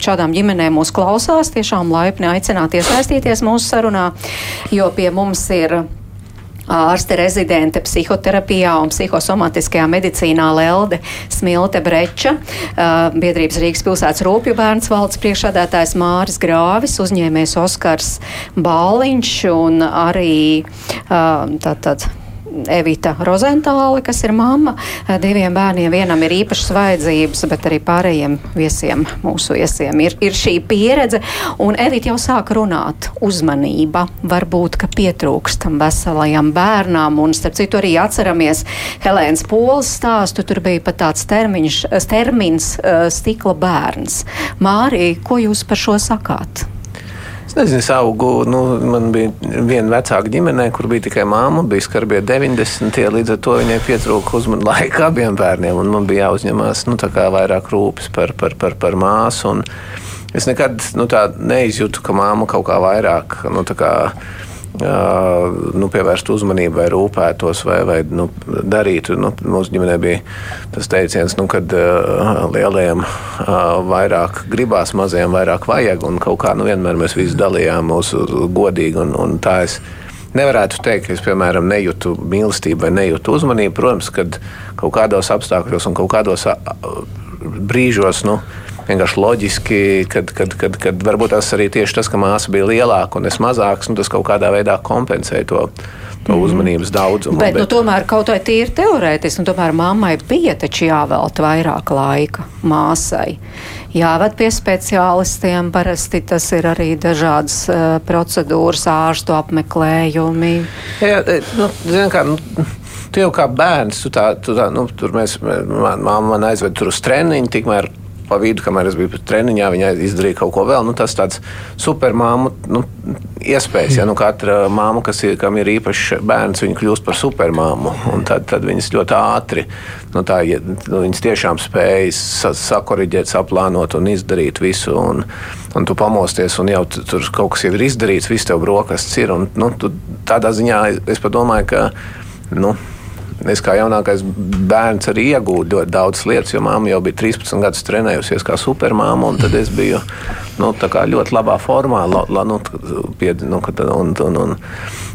šādām ģimenēm mūs klausās, tiešām laipni aicināt iesaistīties mūsu sarunā, jo pie mums ir ārste rezidente psihoterapijā un psihosomatiskajā medicīnā Lelde Smilte Breča, biedrības Rīgas pilsētas rūpju bērns valdes priekšādātājs Māris Grāvis, uzņēmējs Oskars Bāliņš un arī tātad Evita Rozentāle, kas ir mamma diviem bērniem. Vienam ir īpašas vajadzības, bet arī pārējiem viesiem, mūsu viesiem, ir, ir šī pieredze. Un Evita jau sāk runāt. Uzmanība varbūt, ka pietrūkstam veselajam bērnam. Un, starp citu, arī atceramies Helēnas Polas stāstu. Tur bija pat tāds termiņš, termins stikla bērns. Mārī, ko jūs par šo sakāt? Es nezinu, es augu, nu, man bija viena vecāka ģimenē, kur bija tikai māma, bija skarbie 90. Līdz ar to viņai pietrūka uzmanības laika abiem bērniem, un man bija jāuzņemās nu, vairāk rūpes par, par, par, par māsu. Es nekad nu, neizjūtu, ka māma kaut kā vairāk. Nu, kā, nu, pievērst uzmanību, vai rūpētos, vai, vai nu, darītu. Nu, mūsu ģimenē bija tas teiciens, nu, kad uh, lielajiem uh, vairāk gribās, mazajiem vairāk vajag, un kaut kā nu, vienmēr mēs visi dalījām mūsu godīgi. Un, un tā es nevarētu teikt, ka es, piemēram, nejūtu mīlestību vai nejūtu uzmanību. Protams, kad kaut kādos apstākļos un kaut kādos brīžos. Nu, vienkārši loģiski, kad, kad, kad, kad varbūt tas arī tieši tas, ka māsa bija lielāka un es mazāks, nu, tas kaut kādā veidā kompensēja to to mhm. uzmanības daudzumu. Bet, bet... Nu, tomēr kaut vai tīri teorētiski, nu, tomēr mammai bija taču jāvelta vairāk laika māsai. Jāved pie speciālistiem, parasti tas ir arī dažādas uh, procedūras, ārstu apmeklējumi. Jā, nu, zin, kā, nu, Tu jau kā bērns, tu tā, tu tā, nu, tur mēs, man, man aizved tur uz treniņu, tikmēr pa vidu, kamēr es biju treniņā, viņa izdarīja kaut ko vēl. Nu, tas tāds supermāmu nu, iespējas. Ja nu, katra māma, kas ir, kam ir īpašs bērns, viņa kļūst par supermāmu. Tad, tad viņas ļoti ātri, nu, tā, nu, viņas tiešām spējas sakoriģēt, saplānot un izdarīt visu. Un, un tu pamosties, un jau tur kaut kas jau ir izdarīts, viss tev brokastis ir. Un, nu, tu, tādā ziņā es domāju, ka. Nu, Es kā jaunākais bērns arī iegūstu ļoti daudz lietas, jo māma jau bija 13 gadus trenējusies kā supermāma, tad es biju nu, ļoti labā formā. La, la, nu, pie, nu, un, un, un,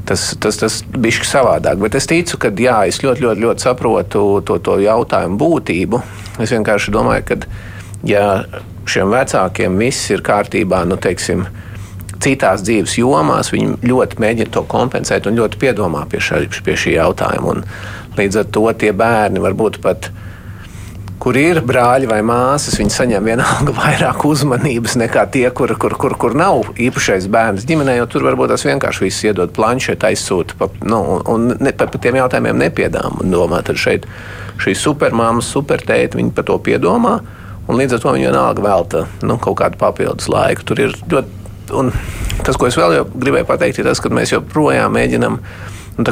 tas, tas, tas bija savādāk. Bet es ticu, ka jā, es ļoti, ļoti, ļoti saprotu to, to jautājumu būtību. Es vienkārši domāju, ka ja šiem vecākiem viss ir kārtībā, nu, teiksim, citās dzīves jomās, viņi ļoti mēģina to kompensēt un ļoti piedomā pie, šā, pie šī jautājuma. Un, Līdz ar to tie bērni varbūt pat kur ir brāļi vai māsas, viņi saņem vienalga vairāk uzmanības nekā tie, kur, kur, kur, kur nav īpašais bērns ģimenē, tur varbūt tas vienkārši viss iedod planšetu, aizsūta pa, nu, un ne, par pa tiem jautājumiem nepiedām. Un domā, tad šeit šī supermāma, supertēta, viņi par to piedomā, un līdz ar to viņi vienalga velta nu, kaut kādu papildus laiku. Tur ir ļoti, un tas, ko es vēl gribēju pateikt, ir tas, ka mēs joprojām mēģinām nu,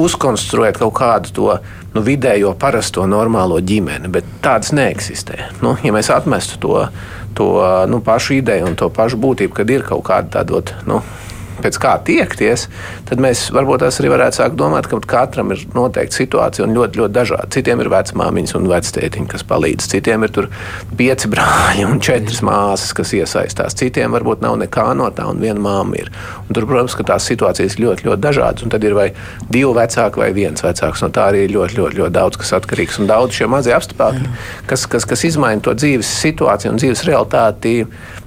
uzkonstruēt kaut kādu to nu, vidējo, parasto, normālo ģimeni, bet tādas neeksistē. Nu, ja mēs atmestu to, to nu, pašu ideju un to pašu būtību, kad ir kaut kāda tāda. Nu, pēc kā tiekties, tad mēs varbūt arī varētu sākt domāt, ka katram ir noteikta situācija un ļoti, ļoti dažāda. Citiem ir vecmāmiņas un vectētiņi, kas palīdz, citiem ir pieci [LAUGHS] brāļi un četras māsas, kas iesaistās. Citiem varbūt nav nekā no tā, un viena māma ir. Un tur, protams, ka tās situācijas ļoti, ļoti dažādas. Un tad ir vai divi vecāki vai viens vecāks. No tā arī ir ļoti, ļoti, ļoti daudz kas atkarīgs. Un daudz šie mazie apstākļi, kas, kas, kas izmaina to dzīves situāciju un dzīves realitāti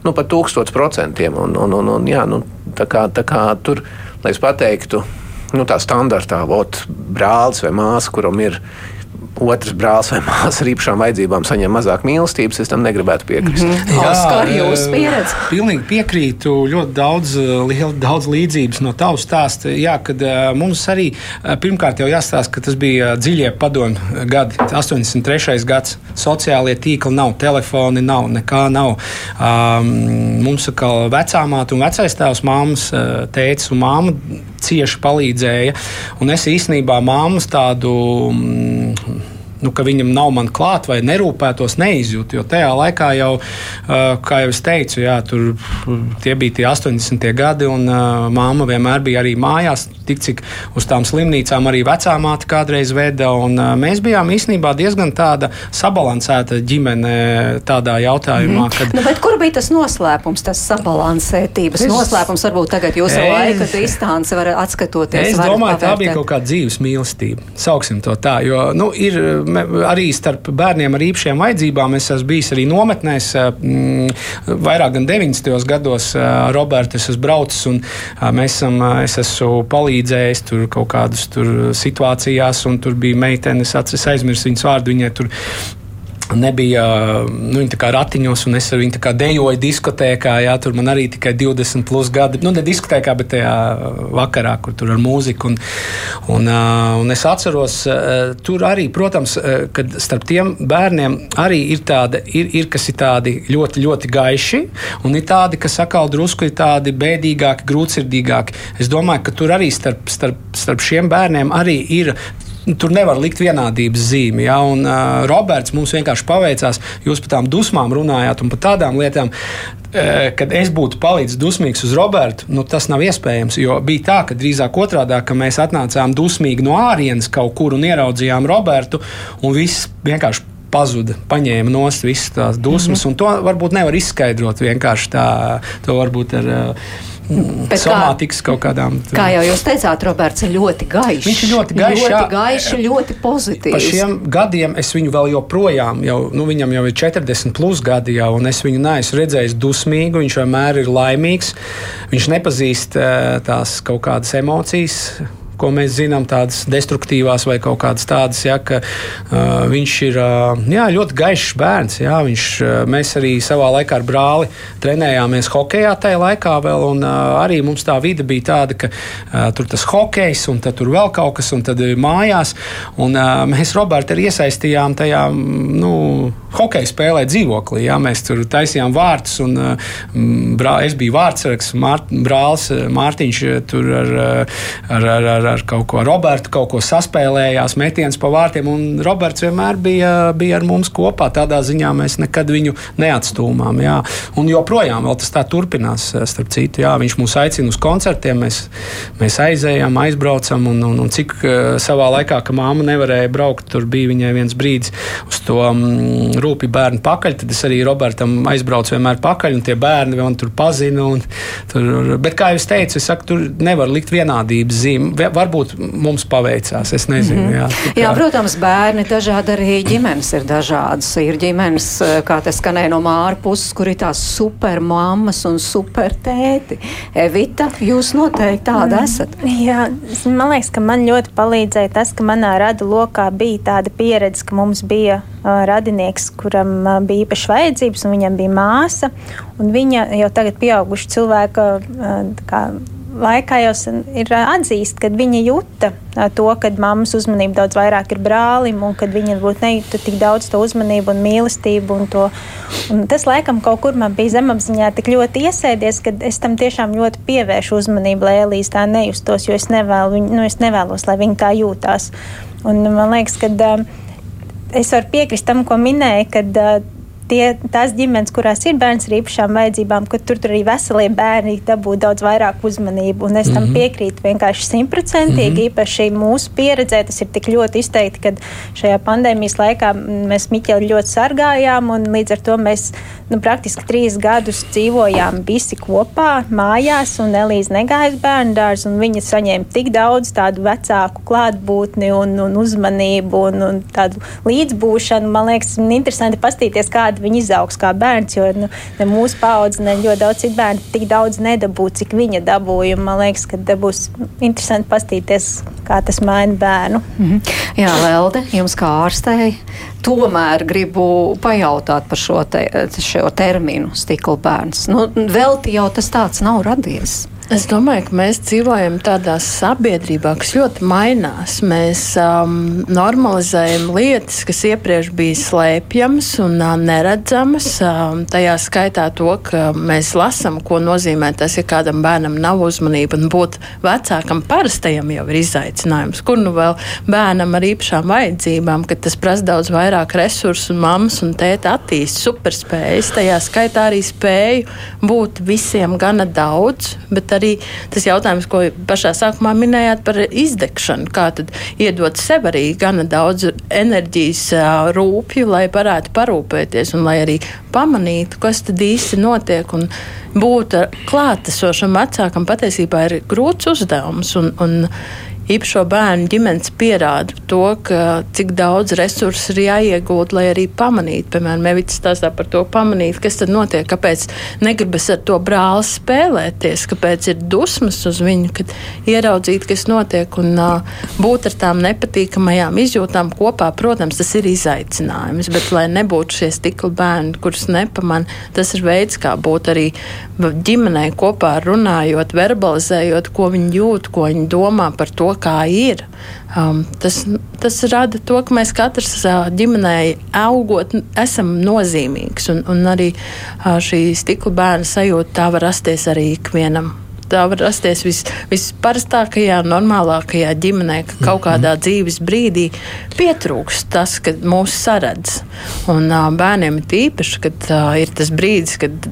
nu, par tūkstoš procentiem. Un, un, un, un, jā, nu, Tā kā, tā kā tur, lai es pateiktu, nu, tā standartā, ot, brālis vai māsa, kuram ir otrs brālis vai māsa ar īpašām vajadzībām saņem mazāk mīlestības, es tam negribētu piekrist. Mm -hmm. Jā, Oskar, jūsu pieredze. Pilnīgi piekrītu. Ļoti daudz, liel, daudz līdzības no tavas stāsta. Jā, kad mums arī pirmkārt jau jāstāsta, ka tas bija dziļie padomu gadi, 83. gads. Sociālie tīkli nav, telefoni nav, nekā nav. Um, mums atkal vecāmāte un vecais tēvs, māmas, tēcis un māma cieši palīdzēja. Un es īstenībā māmas tādu. Um, nu, ka viņam nav man klāt vai nerūpētos, neizjūt. Jo tajā laikā jau, kā jau es teicu, jā, tur tie bija tie 80. gadi, un māma vienmēr bija arī mājās, tik cik uz tām slimnīcām arī vecā māte kādreiz veda. Un, mēs bijām īstenībā diezgan tāda sabalansēta ģimene tādā jautājumā. Mm. Kad... Nu, kur bija tas noslēpums, tas sabalansētības es... noslēpums? Varbūt tagad jūs ar laika distanci varat atskatoties. Es domāju, tā bija kaut kāda dzīves mīlestība. Sauksim to tā, jo nu, ir arī starp bērniem ar īpašiem vajadzībām. Es esmu bijis arī nometnēs, mm, vairāk gan 90. gados. Roberts, es esmu braucis un mēs esam, es esmu palīdzējis tur kaut kādas tur situācijās, un tur bija meitenes, es aizmirsu viņas vārdu, viņai tur nebija nu, ratiņos, un es ar viņu dejoju diskotēkā. Jā, tur man arī tikai 20 plus gadi. Nu, ne diskotēkā, bet tajā vakarā, kur tur ar mūziku. Un, un, un es atceros, tur arī, protams, kad starp tiem bērniem arī ir tādi, ir, ir kas ir tādi ļoti, ļoti gaiši, un ir tādi, kas atkal drusku ir tādi bēdīgāki, grūtsirdīgāki. Es domāju, ka tur arī starp, starp, starp šiem bērniem arī ir tur nevar likt vienādības zīmi. Ja? Un, uh, Roberts mums vienkārši paveicās, jūs par tām dusmām runājāt un par tādām lietām. Kad es būtu palicis dusmīgs uz Robertu, nu, tas nav iespējams. Jo bija tā, ka drīzāk otrādi, ka mēs atnācām dusmīgi no ārienes kaut kur un ieraudzījām Robertu, un viss vienkārši pazuda, paņēma nost visas tās dusmas. Mm -hmm. To varbūt nevar izskaidrot vienkārši tā, to varbūt ar mm, somātikas kaut kādām. Kā jau jūs teicāt, Roberts ir ļoti gaišs. Viņš ir ļoti gaišs, ļoti, jā. gaišs, ļoti pozitīvs. Par šiem gadiem es viņu vēl joprojām, jau, nu, viņam jau ir 40 plus gadi jau, un es viņu neesmu redzējis dusmīgu. Viņš vienmēr ir laimīgs. Viņš nepazīst eh, tās kaut kādas emocijas ko mēs zinām, tādas destruktīvās vai kaut kādas tādas, ja, ka uh, viņš ir uh, jā, ļoti gaišs bērns. Jā, viņš, uh, mēs arī savā laikā ar brāli trenējāmies hokeja tajā laikā vēl, un uh, arī mums tā vide bija tāda, ka uh, tur tas hokejs un tur vēl kaut kas, un tad mājās, un uh, mēs Robertu arī iesaistījām tajā, nu, hokeja spēlē dzīvoklī. Jā, mēs tur taisījām vārtus, un uh, brā, es biju vārdsargs, Mārt, brālis Mārtiņš tur ar, ar, ar, ar ar kaut ko Robertu, kaut ko saspēlējās, metiens pa vārtiem. Un Roberts vienmēr bija, bija ar mums kopā. Tādā ziņā mēs nekad viņu neatstūmām. Jā. Un joprojām tas tā turpinās. Starp citu, jā, viņš mūs aicina uz koncertiem, mēs, mēs aizējām, aizbraucam. Un, un, un cik savā laikā, kad māma nevarēja braukt, tur bija viņai viens brīdis uz to um, rūpīgi bērnu pakaļ. Tad es arī Robertam aizbraucu vienmēr pakaļ, un tie bērni man tur pazina. Tur, bet, kā jau teicu, es saku, tur nevar likt vienādības zīmi varbūt mums paveicās. Es nezinu. Mm -hmm. jā, kā... jā, protams, bērni dažādi arī ģimenes ir dažādas. Ir ģimenes, eh, kā tas skanēja no māra puses, kur ir tās supermammas un supertēti. Evita, jūs noteikti tāda mm. esat. Jā, man liekas, ka man ļoti palīdzēja tas, ka manā radu lokā bija tāda pieredze, ka mums bija uh, radinieks, kuram uh, bija īpašas vajadzības, un viņam bija māsa. Viņa jau tagad pieauguša cilvēka uh, laikā jau ir atzīst, ka viņa jūta to, ka mammas uzmanība daudz vairāk ir brālim, un ka viņa varbūt nejūta tik daudz to uzmanību un mīlestību. Un to, un tas laikam kaut kur man bija zemapziņā tik ļoti iesēdies, ka es tam tiešām ļoti pievēršu uzmanību, lai Elīze tā nejustos, jo es, nevēlu, nu, es nevēlos, lai viņa tā jūtās. Un man liekas, ka uh, es varu piekrist tam, ko minēja, kad uh, tie, tās ģimenes, kurās ir bērns ar īpašām vajadzībām, ka tur, tur arī veselie bērni dabū daudz vairāk uzmanību. Un es tam mm -hmm. piekrītu vienkārši simtprocentīgi. Mm -hmm. Īpaši mūsu pieredzē tas ir tik ļoti izteikti, ka šajā pandēmijas laikā mēs Miķeli ļoti sargājām, un līdz ar to mēs nu, praktiski trīs gadus dzīvojām visi kopā mājās, un Elīze negāja uz bērnu dārzu, un viņa saņēma tik daudz tādu vecāku klātbūtni un, un uzmanību un, un tādu līdzbūšanu. Man liekas, interesanti pastīties, kāda kad viņi izaugs kā bērns. Jo nu, ne mūsu paudze, ne ļoti daudz citu bērnu tik daudz nedabū, cik viņa dabūja. Man liekas, ka būs interesanti paskatīties, kā tas maina bērnu. Mm -hmm. Jā, Lelde, jums kā ārstei, tomēr gribu pajautāt par šo, te, šo terminu stikla bērns. Nu, vēl jau tas tāds nav radies. Es domāju, ka mēs dzīvojam tādā sabiedrībā, kas ļoti mainās. Mēs um, normalizējam lietas, kas iepriekš bija slēpjamas un uh, neredzamas. Um, tajā skaitā to, ka mēs lasām, ko nozīmē tas, ja kādam bērnam nav uzmanība. Būt vecākam parastajam jau ir izaicinājums. Kur nu vēl bērnam ar īpašām vajadzībām, kad tas prasa daudz vairāk resursu, un mammas un tēta attīst superspējas. Tajā skaitā arī spēju būt visiem gana daudz. Bet arī tas jautājums, ko pašā sākumā minējāt par izdegšanu. Kā tad iedot sev arī gana daudz enerģijas rūpju, lai varētu parūpēties un lai arī pamanītu, kas tad īsti notiek. Un būt klātesošam vecākam patiesībā ir grūts uzdevums. Un, un īpašo bērnu ģimenes pierāda to, ka cik daudz resursu ir jāiegūt, lai arī pamanītu, piemēram, Mevits stāstā par to pamanīt, kas tad notiek, kāpēc negribas ar to brāli spēlēties, kāpēc ir dusmas uz viņu, kad ieraudzīt, kas notiek un uh, būt ar tām nepatīkamajām izjūtām kopā, protams, tas ir izaicinājums, bet lai nebūtu šie stikla bērni, kurus nepaman, tas ir veids, kā būt arī ģimenei kopā runājot, verbalizējot, ko viņi jūt, ko viņi domā par to, kā ir. Um, tas, tas rada to, ka mēs katrs uh, ģimenei augot, esam nozīmīgs. Un, un arī uh, šī stikla bērna sajūta tā var rasties arī ikvienam tā var rasties vis, visparastākajā, normālākajā ģimenē, ka kaut kādā mhm. dzīves brīdī pietrūkst tas, kad mūs saredz. Un uh, bērniem ir tīpaši, kad uh, ir tas brīdis, kad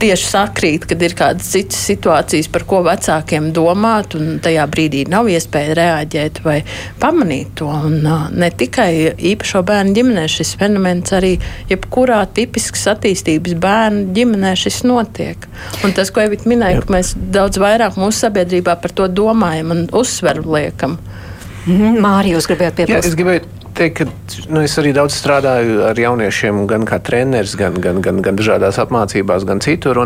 tieši sakrīt, kad ir kādas citas situācijas, par ko vecākiem domāt, un tajā brīdī nav iespēja reaģēt vai pamanīt to. Un, ne tikai īpašo bērnu ģimenē šis fenomens, arī jebkurā tipiskas attīstības bērnu ģimenē šis notiek. Un tas, ko Evita minēja, ka mēs daudz vairāk mūsu sabiedrībā par to domājam un uzsveru liekam. Mhm, Mārija, jūs gribējāt piebilst? Jā, es gribēju teikt, ka nu, es arī daudz strādāju ar jauniešiem, gan kā treneris, gan, gan, gan, gan dažādās apmācībās, gan citur.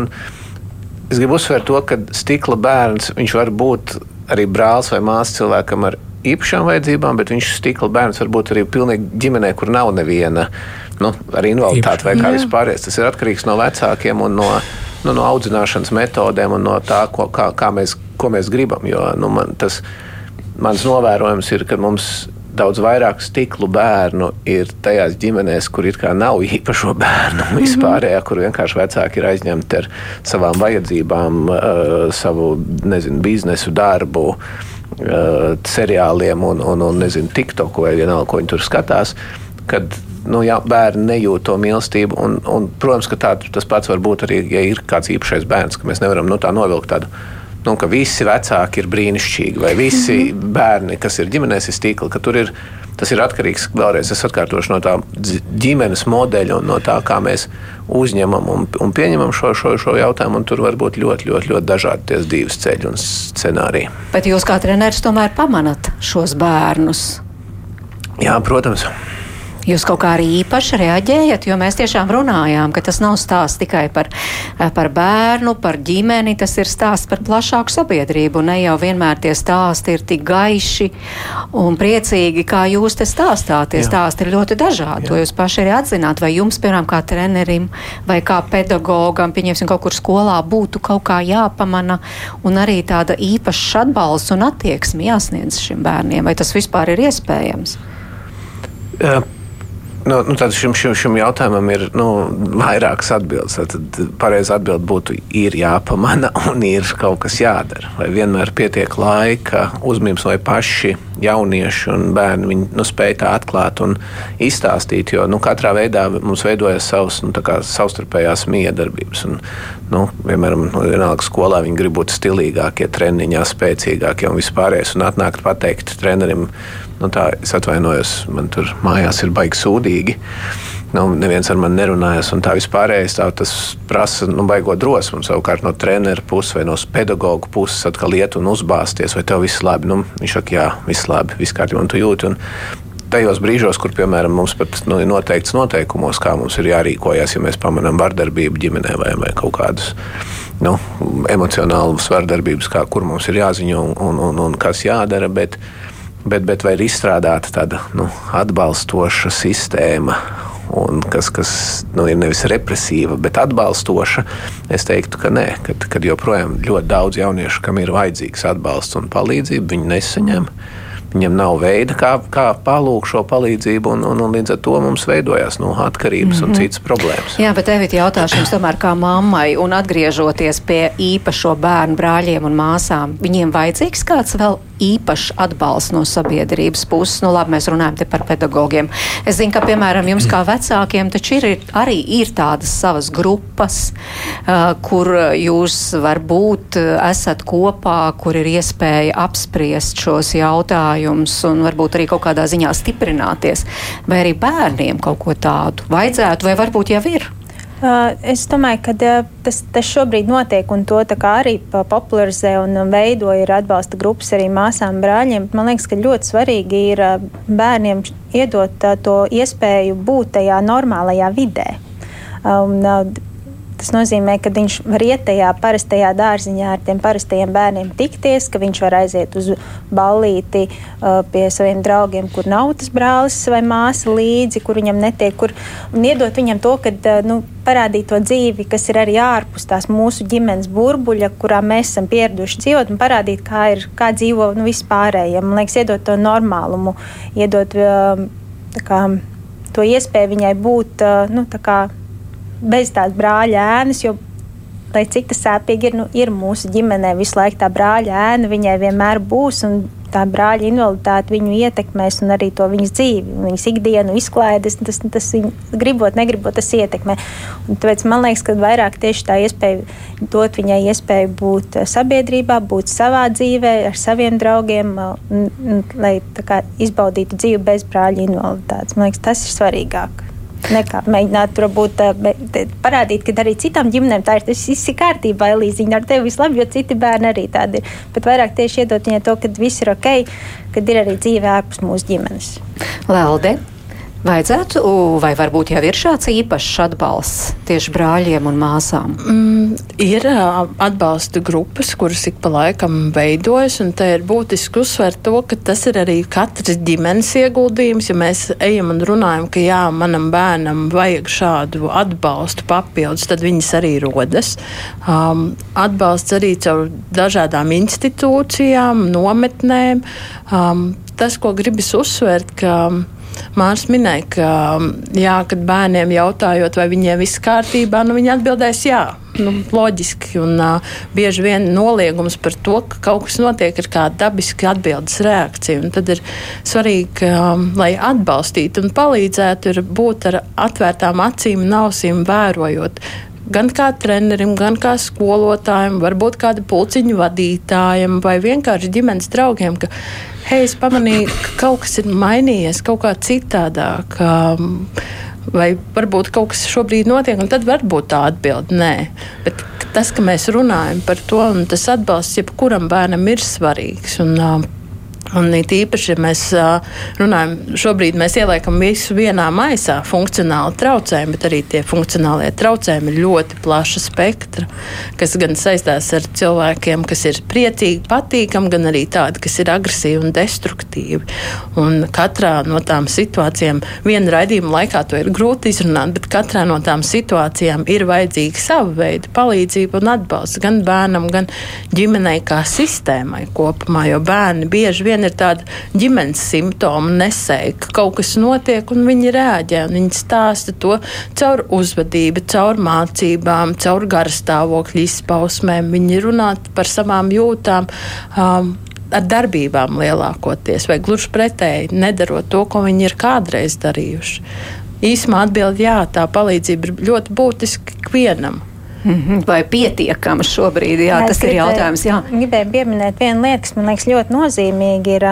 Es gribu uzsvērt to, ka stikla bērns var būt arī brālis vai māsas cilvēkam ar īpašām vajadzībām, bet viņš stikla bērns var būt arī pilnīgi ģimenē, kur nav neviena nu, arī invaliditāte vai kā vispār. Tas ir atkarīgs no vecākiem un no, nu, no audzināšanas metodēm un no tā, ko, kā, kā mēs, ko mēs gribam. Jo, nu, man, tas, mans novērojums ir, ka mums daudz vairāk stiklu bērnu ir tajās ģimenēs, kur it kā nav īpašo bērnu mm [LAUGHS] -hmm. vispārējā, kur vienkārši vecāki ir aizņemti ar savām vajadzībām, uh, savu nezinu, biznesu, darbu. Uh, seriāliem un, un, un nezinu, TikToku vai vienalga, ko viņi tur skatās. Kad nu, jā, bērni nejūt to mīlestību. Un, un, protams, ka tā, tas pats var būt arī, ja ir kāds īpašais bērns, ka mēs nevaram nu, tā novilkt tādu nu, ka visi vecāki ir brīnišķīgi, vai visi mm -hmm. bērni, kas ir ģimenēs, ir stīkli, ka tur ir. Tas ir atkarīgs vēlreiz, es atkārtošu no tā ģimenes modeļa un no tā, kā mēs uzņemam un, un pieņemam šo, šo, šo jautājumu. Tur var būt ļoti, ļoti, ļoti dažādi divas ceļi un scenāriji. Bet jūs kā treneris tomēr pamanat šos bērnus? Jā, protams. Jūs kaut kā arī īpaši reaģējat, jo mēs tiešām runājām, ka tas nav stāsts tikai par, eh, par bērnu, par ģimeni, tas ir stāsts par plašāku sabiedrību. Ne jau vienmēr tie stāsti ir tik gaiši un priecīgi, kā jūs te stāstāt. Tie Jā. stāsti ir ļoti dažādi. Jā. To jūs paši arī atzināt. Vai jums, piemēram, kā trenerim vai kā pedagogam, pieņemsim, kaut kur skolā būtu kaut kā jāpamana un arī tāda īpaša atbalsts un attieksme jāsniedz šim bērniem? Vai tas vispār ir iespējams? Uh. Nu, nu, šim, šim, šim jautājumam ir nu, vairākas atbildes. Tad pareizi atbild būtu, ir jāpamana un ir kaut kas jādara. Vai vienmēr pietiek laika, uzmanības vai paši jaunieši un bērni viņi, nu, spēj tā atklāt un izstāstīt. Jo nu, katrā veidā mums veidojas savs, nu, savstarpējās miedarbības. Un, nu, piemēram, nu, vienalga skolā viņi grib būt stilīgākie, treniņā spēcīgākie un vispārējais. Un atnākt pateikt trenerim nu, tā, es atvainojos, man tur mājās ir baigi sūdīgi. Nu, neviens ar mani nerunājas, un tā vispārējais tā, tas prasa nu, baigo drosmi. Savukārt no treneru puses vai no pedagoģa puses atkal iet un uzbāzties, vai tev viss labi. Nu, viņš saka, jā, viss labi, viss kārtībā, un tu jūti. Un, tajos brīžos, kur, piemēram, mums pat nu, ir noteikts noteikumos, kā mums ir jārīkojas, ja mēs pamanām vardarbību ģimenē vai, vai kaut kādus nu, emocionālus vardarbības, kā, kur mums ir jāziņo un, un, un, kas jādara. Bet, bet, bet vai ir izstrādāta tāda nu, atbalstoša sistēma, un kas, kas nu, ir nevis represīva, bet atbalstoša, es teiktu, ka nē, kad, kad joprojām ļoti daudz jauniešu, kam ir vajadzīgs atbalsts un palīdzība, viņi nesaņem. Viņam nav veida, kā, kā palūgt šo palīdzību, un, un, un līdz ar to mums veidojās no nu, atkarības mm -hmm. un mhm. citas problēmas. Jā, bet Evita jautāšu jums tomēr kā mammai, un atgriežoties pie īpašo bērnu brāļiem un māsām, viņiem vajadzīgs kāds vēl īpašs atbalsts no sabiedrības puses. Nu, labi, mēs runājam te par pedagogiem. Es zinu, ka, piemēram, jums kā vecākiem taču ir, arī ir tādas savas grupas, uh, kur jūs varbūt esat kopā, kur ir iespēja apspriest šos jautājumus un varbūt arī kaut kādā ziņā stiprināties, vai arī bērniem kaut ko tādu vajadzētu, vai varbūt jau ir? Uh, es domāju, ka uh, tas, tas šobrīd notiek, un to arī popularizē un veido ir atbalsta grupas arī māsām, brāļiem. Man liekas, ka ļoti svarīgi ir uh, bērniem iedot to iespēju būt tajā normālajā vidē. Un, Tas nozīmē, ka viņš var iet tajā parastajā dārziņā ar tiem parastajiem bērniem tikties, ka viņš var aiziet uz ballīti uh, pie saviem draugiem, kur nav tas brālis vai māsa līdzi, kur viņam netiek, kur, un iedot viņam to, ka uh, nu, parādīt to dzīvi, kas ir arī ārpus tās mūsu ģimenes burbuļa, kurā mēs esam pieraduši dzīvot, un parādīt, kā, ir, kā dzīvo nu, vispārējiem. Man liekas, iedot to normālumu, iedot uh, kā, to iespēju viņai būt. Uh, nu, bez tās brāļa ēnas. Jo, lai cik tas sāpīgi ir, nu, ir mūsu ģimenē visu laiku tā brāļa ēna, viņai vienmēr būs. tā brāļa invaliditāte viņu ietekmēs un arī to viņas dzīvi, viņas ikdienu, izklaides. Tas, tas viņu, gribot, negribot, tas ietekmē. Un tāpēc man liekas, ka vairāk tieši tā iespēja dot viņai iespēju būt sabiedrībā, būt savā dzīvē, ar saviem draugiem, un, un, lai kā, izbaudītu dzīvi bez brāļa invaliditātes. Man liekas, tas ir svarīgāk nekā mēģināt varbūt, parādīt, ka arī citām ģimenēm tā ir. Tas viss ir kārtībā, Elīziņa, ar tevi viss labi, jo citi bērni arī tādi ir. Bet vairāk tieši iedot viņai to, ka viss ir ok, kad ir arī dzīve ārpus mūsu ģimenes. Lelde. Vajadzētu, vai varbūt jau ir šāds īpašs atbalsts tieši brāļiem un māsām? Mm, ir atbalsta grupas, kuras ik pa laikam veidojas, un te ir būtiski uzsvērt to, ka tas ir arī katras ģimenes ieguldījums. Ja mēs ejam un runājam, ka jā, manam bērnam vajag šādu atbalstu papildus, tad viņas arī rodas. Um, atbalsts arī caur dažādām institūcijām, nometnēm. Um, tas, ko gribas uzsvērt, ka Mārs minēja, ka, jā, kad bērniem jautājot, vai viņiem viss kārtībā, nu, viņi atbildēs jā. Nu, loģiski, un uh, bieži vien noliegums par to, ka kaut kas notiek, ir kā dabiska atbildes reakcija. Un tad ir svarīgi, um, lai atbalstītu un palīdzētu, ir būt ar atvērtām acīm un ausīm, vērojot gan kā trenerim, gan kā skolotājiem, varbūt kāda pulciņu vadītājiem vai vienkārši ģimenes draugiem, ka hei, es pamanīju, ka kaut kas ir mainījies, kaut kā citādāk. Um, vai varbūt kaut kas šobrīd notiek, un tad varbūt tā atbilde nē. Bet tas, ka mēs runājam par to, un tas atbalsts jebkuram bērnam ir svarīgs. Un, uh, Un it īpaši, ja mēs runājam, šobrīd mēs ieliekam visu vienā maisā, funkcionāli traucējumi, bet arī tie funkcionālie traucējumi ir ļoti plaša spektra, kas gan saistās ar cilvēkiem, kas ir priecīgi, patīkami, gan arī tādi, kas ir agresīvi un destruktīvi. Un katrā no tām situācijām, viena raidījuma laikā to ir grūti izrunāt, bet katrā no tām situācijām ir vajadzīga sava veida palīdzība un atbalsts gan bērnam, gan ģimenei kā sistēmai kopumā, jo bērni bieži vien ir tāda ģimenes simptoma nesēja, ka kaut kas notiek un viņi rēģē. Viņi stāsta to caur uzvedību, caur mācībām, caur garastāvokļa izpausmēm. Viņi runā par savām jūtām. Um, ar darbībām lielākoties, vai gluži pretēji, nedarot to, ko viņi ir kādreiz darījuši. Īsumā atbildēt, jā, tā palīdzība ir ļoti būtiska ikvienam. Mhm. Vai pietiekama šobrīd? Jā, jā tas gribēju, ir jautājums. Jā. Gribēju pieminēt vienu lietu, kas man liekas ļoti nozīmīga. Ir,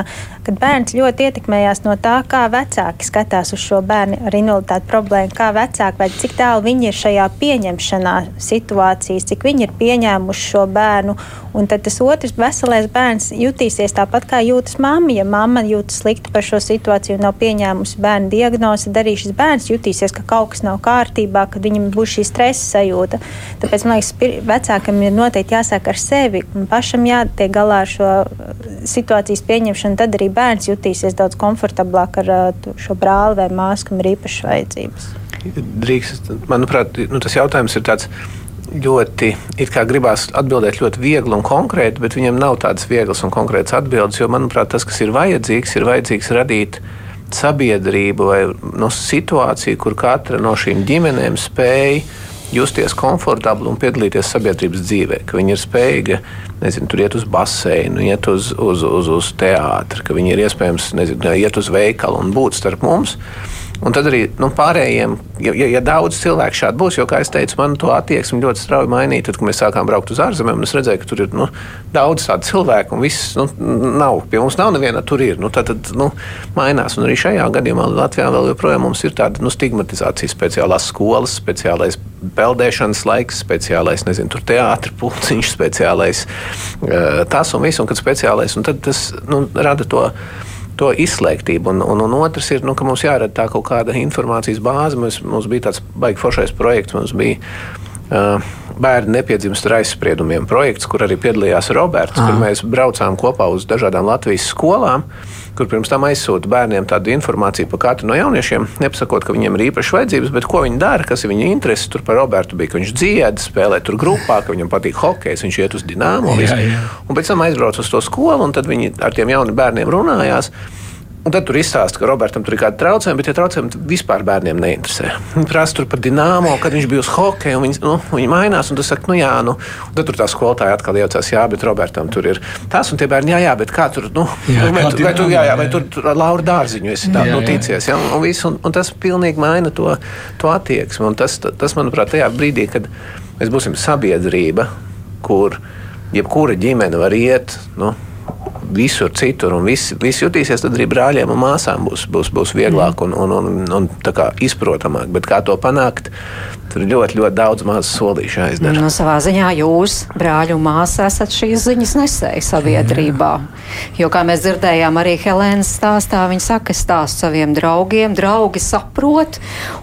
kad bērns ļoti ietekmējās no tā, kā vecāki skatās uz šo bērnu ar invaliditāti problēmu, kā vecāki vai cik tālu viņi ir šajā pieņemšanā situācijas, cik viņi ir pieņēmuši šo bērnu. Un tad tas otrs veselais bērns jutīsies tāpat, kā jūtas mamma. Ja mamma jūtas slikti par šo situāciju un nav pieņēmusi bērnu diagnozi, tad arī šis bērns jutīsies, ka kaut kas nav kārtībā, kad viņam būs šī stresa sajūta. Tāpēc man liekas, vecākam ir noteikti jāsāk ar sevi un pašam jātiek galā ar šo situācijas pieņemšanu. Tad arī bērns jutīsies daudz komfortablāk ar šo brāli vai māsu, kam ir īpašas vajadzības. Drīkst, manuprāt, nu, tas jautājums ir tāds ļoti gribās atbildēt ļoti viegli un konkrēti, bet viņam nav tādas vieglas un konkrētas atbildes. Jo, manuprāt, tas, kas ir vajadzīgs, ir vajadzīgs radīt sabiedrību vai no nu, situāciju, kur katra no šīm ģimenēm spēja justies komfortabli un piedalīties sabiedrības dzīvē, ka viņi ir spējīgi nezinu, tur iet uz baseinu, iet uz, uz, uz, uz teātri, ka viņi ir iespējams nezinu, iet uz veikalu un būt starp mums. Un tad arī nu, pārējiem, ja, ja, ja daudz cilvēku šādi būs, jo, kā jau teicu, man to attieksmi ļoti strauji mainīja. Tad, kad mēs sākām braukt uz ārzemēm, es redzēju, ka tur ir nu, daudz tādu cilvēku, un viss nu, nav. Pie mums nav neviena, tur ir. Nu, tad tad nu, mainās. Un arī šajā gadījumā Latvijā vēl joprojām ir tāda nu, stigmatizācija, speciālās skolas, speciālais peldēšanas laiks, speciālais, nezinu, teātris, pulciņš, speciālais uh, tas un viss, un kad speciālais, un tad tas nu, rada to to izslēgtību. Un, un, un otrs ir, nu, ka mums jārada tā kaut kāda informācijas bāze. Mums, mums bija tāds baigi foršais projekts, mums bija bērnu nepiedzimst ar aizspriedumiem projekts, kur arī piedalījās Roberts, Aha. kur mēs braucām kopā uz dažādām Latvijas skolām kur pirms tam aizsūta bērniem tādu informāciju par katru no jauniešiem, nepasakot, ka viņiem ir īpašas vajadzības, bet ko viņi dara, kas ir viņu intereses. Tur par Robertu bija, ka viņš dzied, spēlē tur grupā, ka viņam patīk hokejs, viņš iet uz dīnāmo. Un pēc tam aizbrauc uz to skolu, un tad viņi ar tiem jauniem bērniem runājās. Un tad tur izstāsta, ka Robertam tur ir kāda traucējuma, bet tie traucējumi vispār bērniem neinteresē. Viņi prasa par dīnāmo, kad viņš bija uz hokeja, un viņi, nu, viņi mainās. Un tu saki, nu jā, nu, tad tur tā skolotāja atkal jaucās, jā, bet Robertam tur ir tas, un tie bērni, jā, jā, bet kā tur, nu, jā, vai, tu, vai, tu, jā, jā, vai tur, tur Laura Dārziņu esi tā, jā, nu, ticies, jā, un, visu, un, un tas pilnīgi maina to, to attieksmi. Un tas, tas, manuprāt, tajā brīdī, kad mēs būsim sabiedrība, kur jebkura ģimene var iet, nu, visur citur, un viss vis jutīsies, tad arī brāļiem un māsām būs, būs, būs vieglāk un, un, un, un izprotamāk. Bet kā to panākt, tur ir ļoti, ļoti daudz mazu solīšu aizdara. Nu, savā ziņā jūs, brāļi un māsas, esat šīs ziņas nesēji sabiedrībā. Jā. Jo, kā mēs dzirdējām, arī Helēnas stāstā, viņa saka, stāst saviem draugiem, draugi saprot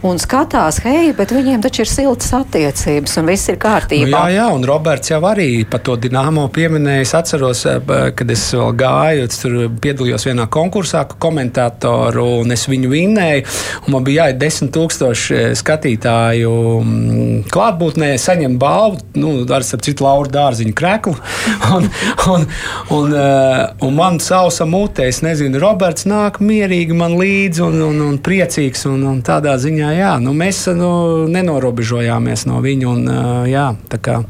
un skatās, hei, bet viņiem taču ir siltas attiecības un viss ir kārtībā. Nu, jā, jā, un Roberts jau arī par to dināmo pieminēja. Es atceros, eh, kad es vēl gāju, tur piedalījos vienā konkursā, komentatoru, un es viņu vinnēju. Man bija jāiet desmit tūkstoši eh, skatītāju mm, klātbūtnē, saņem balvu, nu, ar citu Lauru dārziņu kreklu. [LAUGHS] Un, un, un, uh, un man sausa mutē, es nezinu, Roberts nāk mierīgi man līdzi un, un, un priecīgs. Un, un tādā ziņā, jā, nu, mēs nu, nenorobežojāmies no viņa. Un, uh, jā, tā kā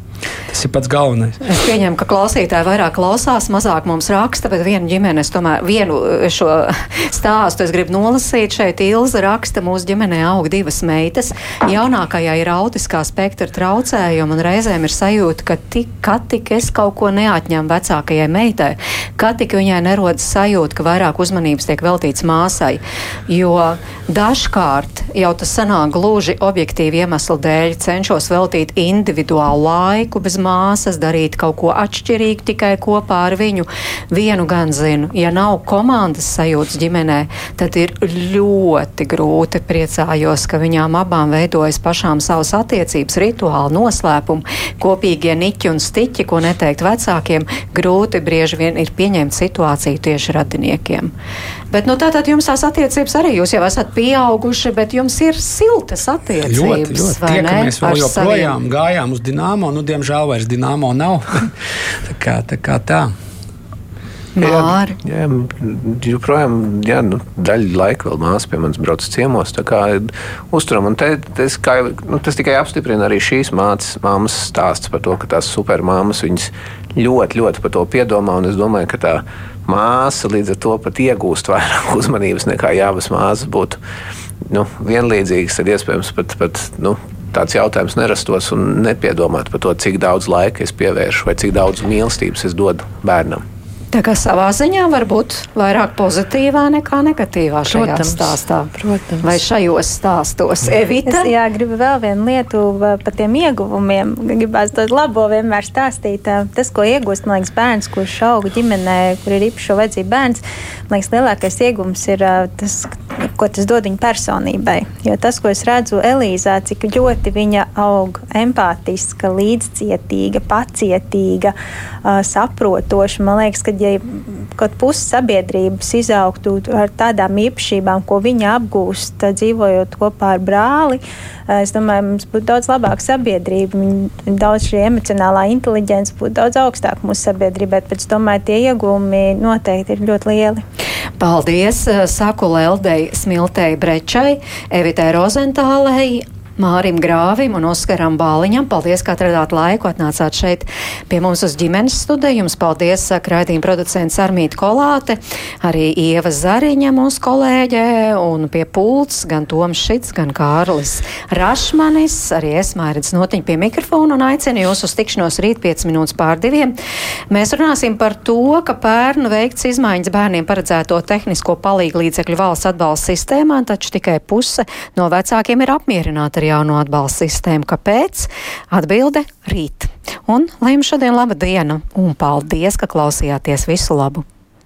Tas ir pats galvenais. Es pieņemu, ka klausītāji vairāk klausās, mazāk mums raksta, bet viena ģimene, es tomēr vienu šo [LAUGHS] stāstu es gribu nolasīt. Šeit Ilza raksta, mūsu ģimenē aug divas meitas. Jaunākajai ir autiskā spektra traucējumi un reizēm ir sajūta, ka tik, ka tik es kaut ko neatņemu vecākajai meitai, ka tik viņai nerodas sajūta, ka vairāk uzmanības tiek veltīts māsai. Jo dažkārt jau tas sanāk gluži objektīvi iemeslu dēļ cenšos veltīt individuālu laiku bez māsas, darīt kaut ko atšķirīgu tikai kopā ar viņu. Vienu gan zinu, ja nav komandas sajūtas ģimenē, tad ir ļoti grūti priecājos, ka viņām abām veidojas pašām savas attiecības, rituāli, noslēpumi, kopīgie niķi un stiķi, ko neteikt vecākiem, grūti brieži vien ir pieņemt situāciju tieši radiniekiem. Bet nu, tātad jums tās attiecības arī jūs jau esat pieauguši, bet jums ir siltas attiecības. Ļoti, ļoti. Tie, ka mēs vēl joprojām saviem... gājām uz Dienāmo, nu, diemžēl vairs Dienāmo nav. [LAUGHS] tā kā tā. Kā tā. Māri. Jā, jā, joprojām jā, nu, daļa laika vēl māsa pie manis brauc ciemos. Uzturam, un te, tas, kā, nu, tas tikai apstiprina arī šīs mātes, māmas stāsts par to, ka tās supermāmas viņas ļoti, ļoti par to piedomā. Es domāju, ka tā māsa līdz ar to pat iegūst vairāk uzmanības nekā jābas māsas būtu nu, vienlīdzīgas. Tad iespējams pat, pat nu, tāds jautājums nerastos un nepiedomāt par to, cik daudz laika es pievēršu vai cik daudz mīlestības es dodu bērnam. Tā kā savā ziņā var būt vairāk pozitīvā nekā negatīvā šajā protams, stāstā. Protams. Vai šajos stāstos? Evita? Es, jā, gribu vēl vienu lietu par tiem ieguvumiem. Gribētu to labo vienmēr stāstīt. Tas, ko iegūst, man liekas, bērns, kurš aug ģimenē, kur ir īpašo vajadzību bērns, man liekas, lielākais iegums ir tas, ko tas dod viņa personībai. Jo tas, ko es redzu Elīzā, cik ļoti viņa aug empātiska, līdzcietīga, pacietīga, saprotoša, man liekas, ka ja kaut pusi sabiedrības izaugtu ar tādām īpašībām, ko viņa apgūst, dzīvojot kopā ar brāli, es domāju, mums būtu daudz labāka sabiedrība. Viņa daudz šī emocionālā inteliģence būtu daudz augstāka mūsu sabiedrībai, bet es domāju, tie iegūmi noteikti ir ļoti lieli. Paldies! Saku Leldei Smiltei Brečai, Evitai Rozentālei, Mārim Grāvim un Oskaram Bāliņam. Paldies, ka atradāt laiku, atnācāt šeit pie mums uz ģimenes studiju. Jums paldies, raidījuma producents Armīta Kolāte, arī Ieva Zariņa, mūsu kolēģe, un pie pults gan Toms Šits, gan Kārlis Rašmanis, arī es Mairidz Notiņu pie mikrofona un aicinu jūs uz tikšanos rīt 5 minūtes pār diviem. Mēs runāsim par to, ka pērnu veikts izmaiņas bērniem paredzēto tehnisko palīgu līdzekļu valsts atbalsta sistēmā, taču tikai puse no vecākiem ir apmierināti ar jauno atbalsta sistēmu. Kāpēc? Atbilde rīt. Un lai jums šodien laba diena un paldies, ka klausījāties visu labu!